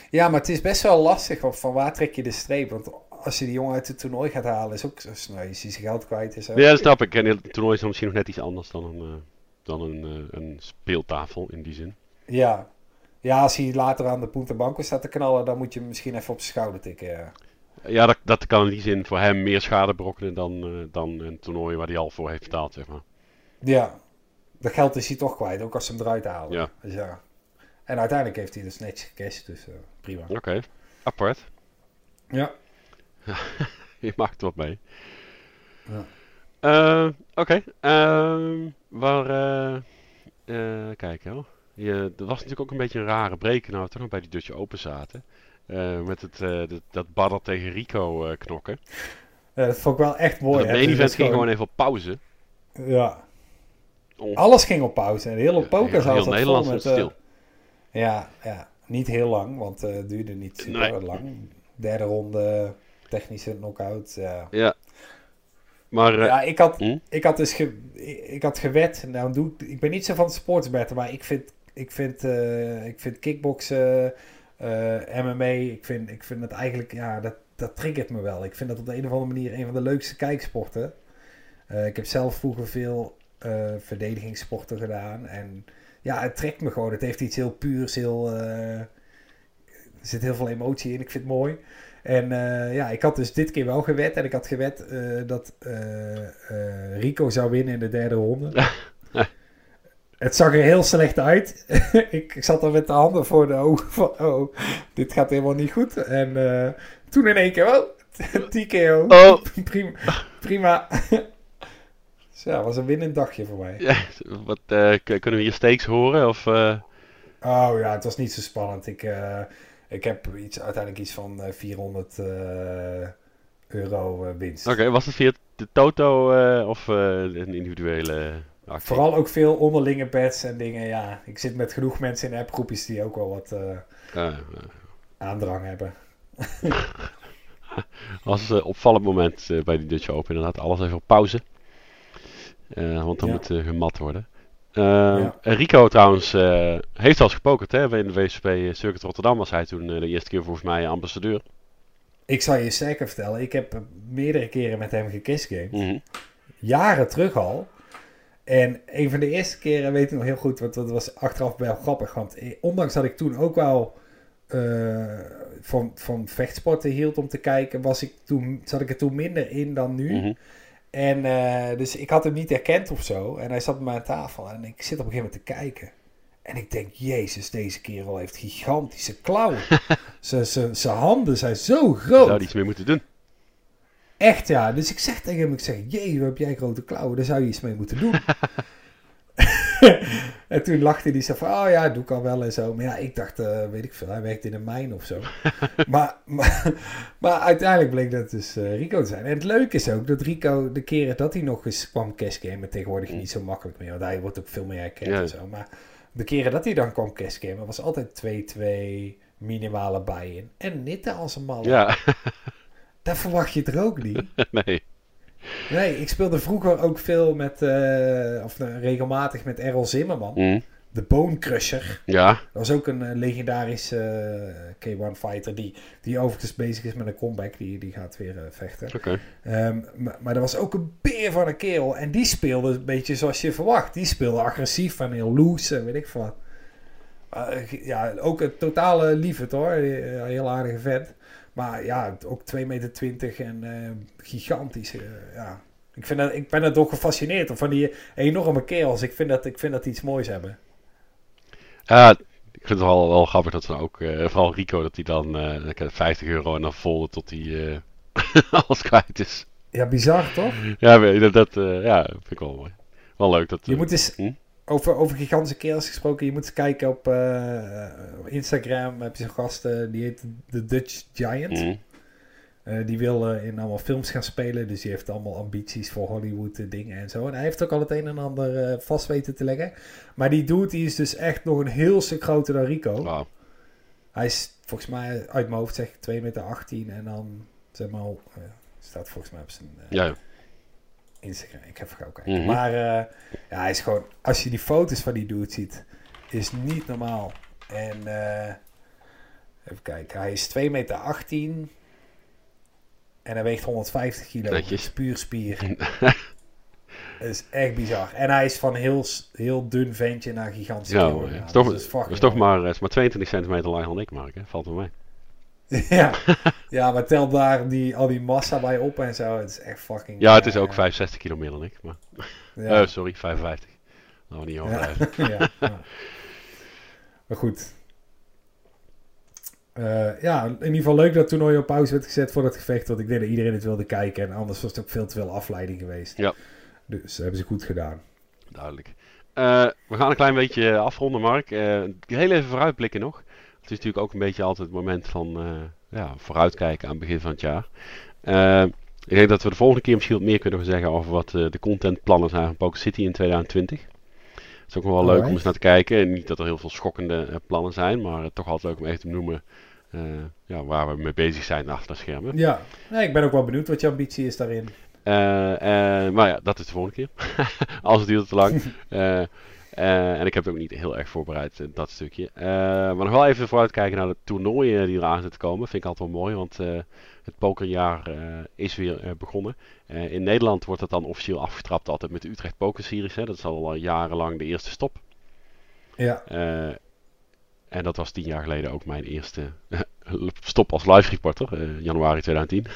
ja, maar het is best wel lastig. Want van waar trek je de streep? Want als je die jongen uit het toernooi gaat halen, is ook zo snel. Je ziet zijn geld kwijt zo. Ja, dat snap ik. En het toernooi is dan misschien nog net iets anders dan een, eh, dan een, eh, een speeltafel in die zin. Ja. ja, als hij later aan de Punta Banco staat te knallen, dan moet je hem misschien even op zijn schouder tikken. Ja. Ja, dat, dat kan in die zin voor hem meer schade berokkenen dan, eh, dan een toernooi waar hij al voor heeft betaald, zeg maar. Ja, dat geld is hij toch kwijt, ook als ze hem eruit halen. Ja. Dus ja. En uiteindelijk heeft hij dus netjes gecashed, dus eh, prima. Oké. apart. Ja. Je maakt wat mee. Ja. Eh, Oké. ehm, waar... kijk, hoor. Je, er was natuurlijk ook een beetje een rare break nou we toch nog bij die Dutch Open zaten. Eh, met het, eh, dat, dat Badder tegen Rico eh, knokken. Dat vond ik wel echt mooi. dat hè. main Het event ging gewoon even op pauze. Ja. Oh. Alles ging op pauze. En de hele poker zat heel vol Nederland met... stil. ja, ja, niet heel lang, want eh, het duurde niet super Nee. lang. Derde ronde, technische knockout. Ja, Ja. Maar eh, ja ik, had, hm? ik had dus ge, ik, ik had gewet. Nou, doe ik, ik ben niet zo van sportsbetten, maar ik vind, ik vind, eh, ik vind kickboksen, MMA, ik vind, ik vind het eigenlijk, ja, dat, dat triggert me wel. Ik vind dat op de een of andere manier een van de leukste kijksporten. Eh, ik heb zelf vroeger veel eh, verdedigingssporten gedaan. En ja, het trekt me gewoon. Het heeft iets heel puurs, heel... eh, er zit heel veel emotie in. Ik vind het mooi. En eh, ja, ik had dus dit keer wel gewet. En ik had gewet eh, dat eh, eh, Rico zou winnen in de derde ronde. het zag er heel slecht uit. ik, ik zat er met de handen voor de ogen van... Oh, dit gaat helemaal niet goed. En eh, toen in één keer... Oh, TKO. Oh. prima. prima. dus ja, was een winnend dagje voor mij. ja, wat, eh, kunnen we hier stakes horen? Of, eh, Oh ja, het was niet zo spannend. Ik, ik heb iets, uiteindelijk iets van eh, 400 eh, euro winst. Oké, was het via de Toto of een individuele Vooral ook veel onderlinge bets en dingen. Ja, ik zit met genoeg mensen in appgroepjes die ook wel wat eh, aandrang hebben. was een opvallend moment eh, bij die Dutch Open. Inderdaad, alles even op pauze. Eh, want dan Ja. moet eh, gemat worden. Eh, Ja. Rico trouwens eh, heeft al eens gepokerd hè, in de WSP Circuit Rotterdam. Was hij toen eh, de eerste keer volgens mij ambassadeur. Ik zal je zeker vertellen, ik heb meerdere keren met hem gekissgamed. Mhm. Jaren terug al. En een van de eerste keren weet ik nog heel goed, want dat was achteraf wel grappig. Want eh, ondanks dat ik toen ook wel eh, van, van vechtsporten hield om te kijken, was ik toen, zat ik er toen minder in dan nu. Mhm. En eh, dus ik had hem niet herkend of zo. En hij zat bij mij aan tafel en ik zit op een gegeven moment te kijken. En ik denk, jezus, deze kerel heeft gigantische klauwen. Zijn- handen zijn zo groot. zou iets mee moeten doen. Echt ja. Dus ik zeg tegen hem, ik zeg, jee, wat heb jij grote klauwen? Daar zou je iets mee moeten doen. en toen lachte hij zo van, oh ja, doe ik al wel en zo. Maar ja, ik dacht, eh, weet ik veel, hij werkt in een mijn of zo. maar, maar, maar uiteindelijk bleek dat dus eh, Rico te zijn. En het leuke is ook dat Rico, de keren dat hij nog eens kwam cashgamen, tegenwoordig niet zo makkelijk meer. Want hij wordt ook veel meer herkend Ja. en zo. Maar de keren dat hij dan kwam cashgamen, was altijd 2-2 minimale buy-in. En nitten als een man. Ja, Dat verwacht je er ook niet. nee. Nee, ik speelde vroeger ook veel met, eh, of eh, regelmatig met Errol Zimmerman. Mhm. De Bone Crusher. Ja, Dat was ook een eh, legendarische eh, K1 fighter die, die overigens bezig is met een comeback. Die, die gaat weer vechten. oké. Ehm, maar, maar dat was ook een beer van een kerel. En die speelde een beetje zoals je verwacht. Die speelde agressief en heel loose en weet ik veel wat. Ja, ook een totale liefde hoor. Heel aardige vent. Maar ja, ook 2,20 meter en eh, gigantisch. eh, ja. ik, vind dat, ik ben er toch gefascineerd van die enorme kerels. Ik vind dat, ik vind dat die iets moois hebben. Ja, ik vind het wel, wel grappig dat ze dan ook, eh, vooral Rico, dat hij dan eh, 50 euro en dan vol tot hij alles kwijt is. Ja, bizar toch? Ja, dat, dat ja, vind ik wel mooi. Wel leuk dat. Je moet eens, Hm? Over, over gigantische kerels gesproken, je moet eens kijken op eh, Instagram. Heb je zo'n gast, die heet The Dutch Giant. mhm. Eh, die wil eh, in allemaal films gaan spelen, dus die heeft allemaal ambities voor Hollywood dingen en zo. En hij heeft ook al het een en ander vast weten te leggen. Maar die dude die is dus echt nog een heel stuk groter dan Rico. Wauw. Hij is volgens mij uit mijn hoofd zeg ik 2 meter 18 en dan zeg maar, staat volgens mij op zijn ja. Instagram. Ik heb gauw kijken. Mhm. Maar eh, ja, hij is gewoon, als je die foto's van die dude ziet, is niet normaal. En eh, even kijken, hij is 2 meter 18 en hij weegt 150 kilo. Dat is puur spier. Dat is echt bizar. En hij is van heel, heel dun ventje naar gigantisch. Ja, gegaan. Is toch- Dat is Dat toch maar, het is maar 22 centimeter lager dan ik, Mark. Hè? Valt wel mee. ja. ja, maar tel daar die, al die massa bij op en zo. Het is echt fucking... Ja, het is ook 65 kilo meer dan ik. Maar, ja. eh, sorry, 55. Laten we niet overdrijven. ja, ja. Maar goed. Eh, ja, in ieder geval leuk dat het toernooi op pauze werd gezet voor het gevecht. Want ik denk dat iedereen het wilde kijken. En anders was het ook veel te veel afleiding geweest. Ja. Dus dat hebben ze goed gedaan. Duidelijk. Eh, we gaan een klein beetje afronden, Mark. Eh, heel even vooruitblikken nog. Het is natuurlijk ook een beetje altijd het moment van eh, ja, vooruitkijken aan het begin van het jaar. Eh, ik denk dat we de volgende keer misschien wat meer kunnen zeggen over wat eh, de contentplannen zijn van Poker City in 2020. Het is ook nog wel leuk om eens naar te kijken. En niet dat er heel veel schokkende plannen zijn, maar toch altijd leuk om even te noemen ja, waar we mee bezig zijn achter de schermen. Ja, nee, ik ben ook wel benieuwd wat je ambitie is daarin. Maar ja, dat is de volgende keer. Als het duurt te lang. Eh, en ik heb het ook niet heel erg voorbereid, eh, dat stukje. Eh, maar nog wel even vooruitkijken naar de toernooien die eraan zitten komen. Vind ik altijd wel mooi, want het pokerjaar is weer begonnen. In Nederland wordt het dan officieel afgetrapt altijd met de Utrecht Poker Series. Hè. Dat is al jarenlang de eerste stop. Ja, en dat was tien jaar geleden ook mijn eerste stop als live reporter, januari 2010.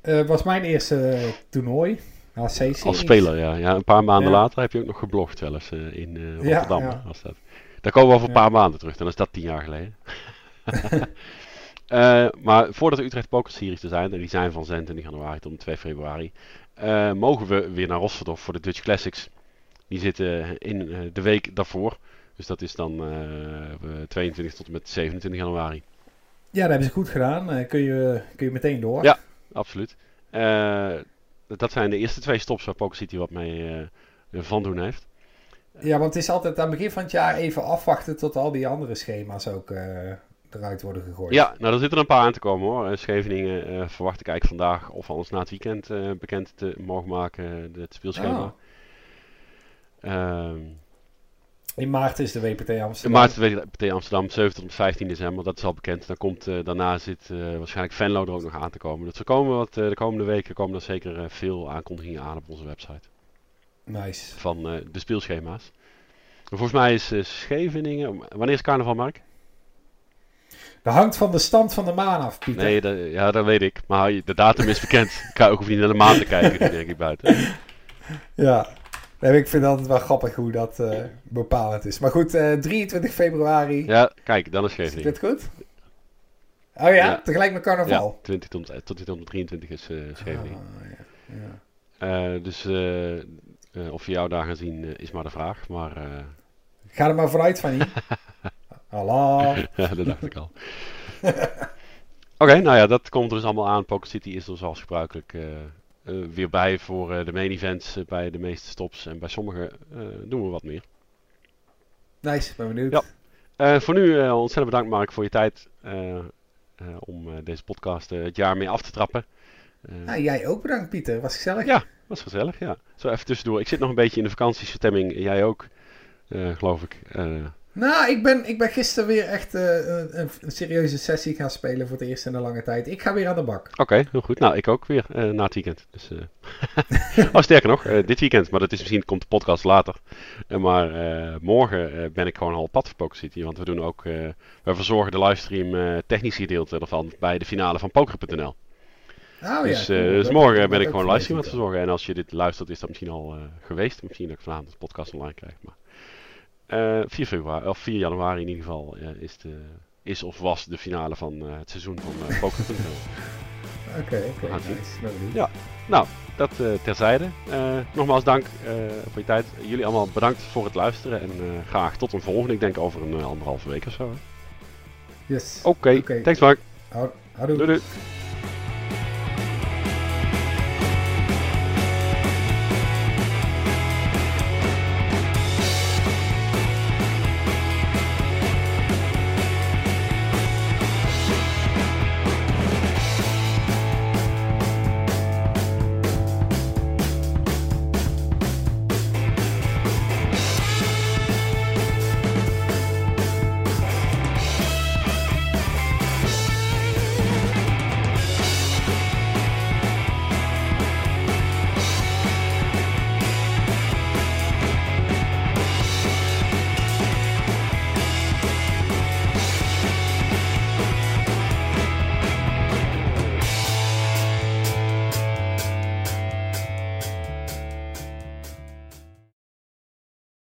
Eh, was mijn eerste toernooi. Als speler, ja. ja. Een paar maanden Ja. later heb je ook nog geblogd eens eh, in eh, Rotterdam. ja. Was dat. Daar komen we over een paar maanden terug. Dan is dat tien jaar geleden. Eh, maar voordat de Utrecht Poker Series er zijn, en die zijn van 26 januari tot en met 2 februari, mogen we weer naar Rosverdorf voor de Dutch Classics. Die zitten in de week daarvoor. Dus dat is dan eh, 22 tot en met 27 januari. Ja, dat hebben ze goed gedaan. Kun, je, kun je meteen door. Ja. Absoluut. Dat zijn de eerste twee stops waar Poker City wat mee eh, van doen heeft. Ja, want het is altijd aan het begin van het jaar even afwachten tot al die andere schema's ook eh, eruit worden gegooid. Ja, nou er zitten er een paar aan te komen hoor. Eh, Scheveningen eh, verwacht ik eigenlijk vandaag of anders na het weekend bekend te mogen maken, het speelschema. Ah. Ehm, In maart is de WPT in Amsterdam. maart weet ik, PT Amsterdam, 7 tot en met 15 december, dat is al bekend. Dan komt, eh, daarna zit eh, waarschijnlijk Venlo er ook nog aan te komen. Dus er komen wat, eh, de komende weken komen er zeker veel aankondigingen aan op onze website Nice. van de speelschema's. En volgens mij is Scheveningen, wanneer is carnaval Mark? Dat hangt van de stand van de maan af, Pieter. Nee, dat, ja, dat weet ik. Maar de datum is bekend. Ik ga ook niet naar de maan te kijken, denk ik buiten. Ja. Nee, ik vind het altijd wel grappig hoe dat eh, bepalend is. Maar goed, eh, 23 februari. Ja, kijk, dan is Is Scheveningen. dit goed? Oh ja, Ja. tegelijk met Ja, carnaval. 20 tot, tot 2023 is eh Scheveningen. Ah, ja. Ja. Eh, dus eh, eh, of we jou daar gaan zien, eh, is maar de vraag. Maar eh, Ga er maar vooruit van hier. Hallo. ja, dat dacht ik al. Oké, nou ja, dat komt er dus allemaal aan. Poker City is er zoals gebruikelijk eh, eh, weer bij voor eh, de main events eh, bij de meeste stops. En bij sommige eh, doen we wat meer. Nice, ben benieuwd. Ja. Eh, voor nu eh, ontzettend bedankt Mark voor je tijd eh, eh, om eh, deze podcast eh, het jaar mee af te trappen. Eh, Nou, jij ook bedankt, Pieter. Was gezellig. Ja. was gezellig, ja. Zo even tussendoor. Ik zit nog een beetje in de vakantiestemming. Jij ook, eh, geloof ik. Eh, Nou, ik ben, ik ben gisteren weer echt eh, een, een, een serieuze sessie gaan spelen voor het eerst in een lange tijd. Ik ga weer aan de bak. Oké, heel goed. Nou, ik ook weer eh, na het weekend. Dus, eh, oh, sterker nog, eh, dit weekend. Maar dat is misschien komt de podcast later. Eh, maar eh, morgen eh, ben ik gewoon al op pad voor Poker City. Want we doen ook, eh, we verzorgen de livestream eh technische gedeelte ervan bij de finale van Poker.nl. Oh, dus, ja, eh, cool. dus Dat- morgen ben ik gewoon livestream aan het verzorgen. En als je dit luistert, is dat misschien al eh, geweest. Misschien dat ik vanavond de podcast online krijg. Maar eh 4 februari, of 4 januari in ieder geval, eh, is, de, is of was de finale van eh, het seizoen van eh Poker.nl. Oké, oké. Nice. Benieuwd. Ja. Nou, dat eh, terzijde. Eh, nogmaals dank eh, voor je tijd. Jullie allemaal bedankt voor het luisteren. En eh, graag tot een volgende. Ik denk over een eh, anderhalve week of zo. hè. Yes. Oké, thanks Mark. Houdoe. Doei doei.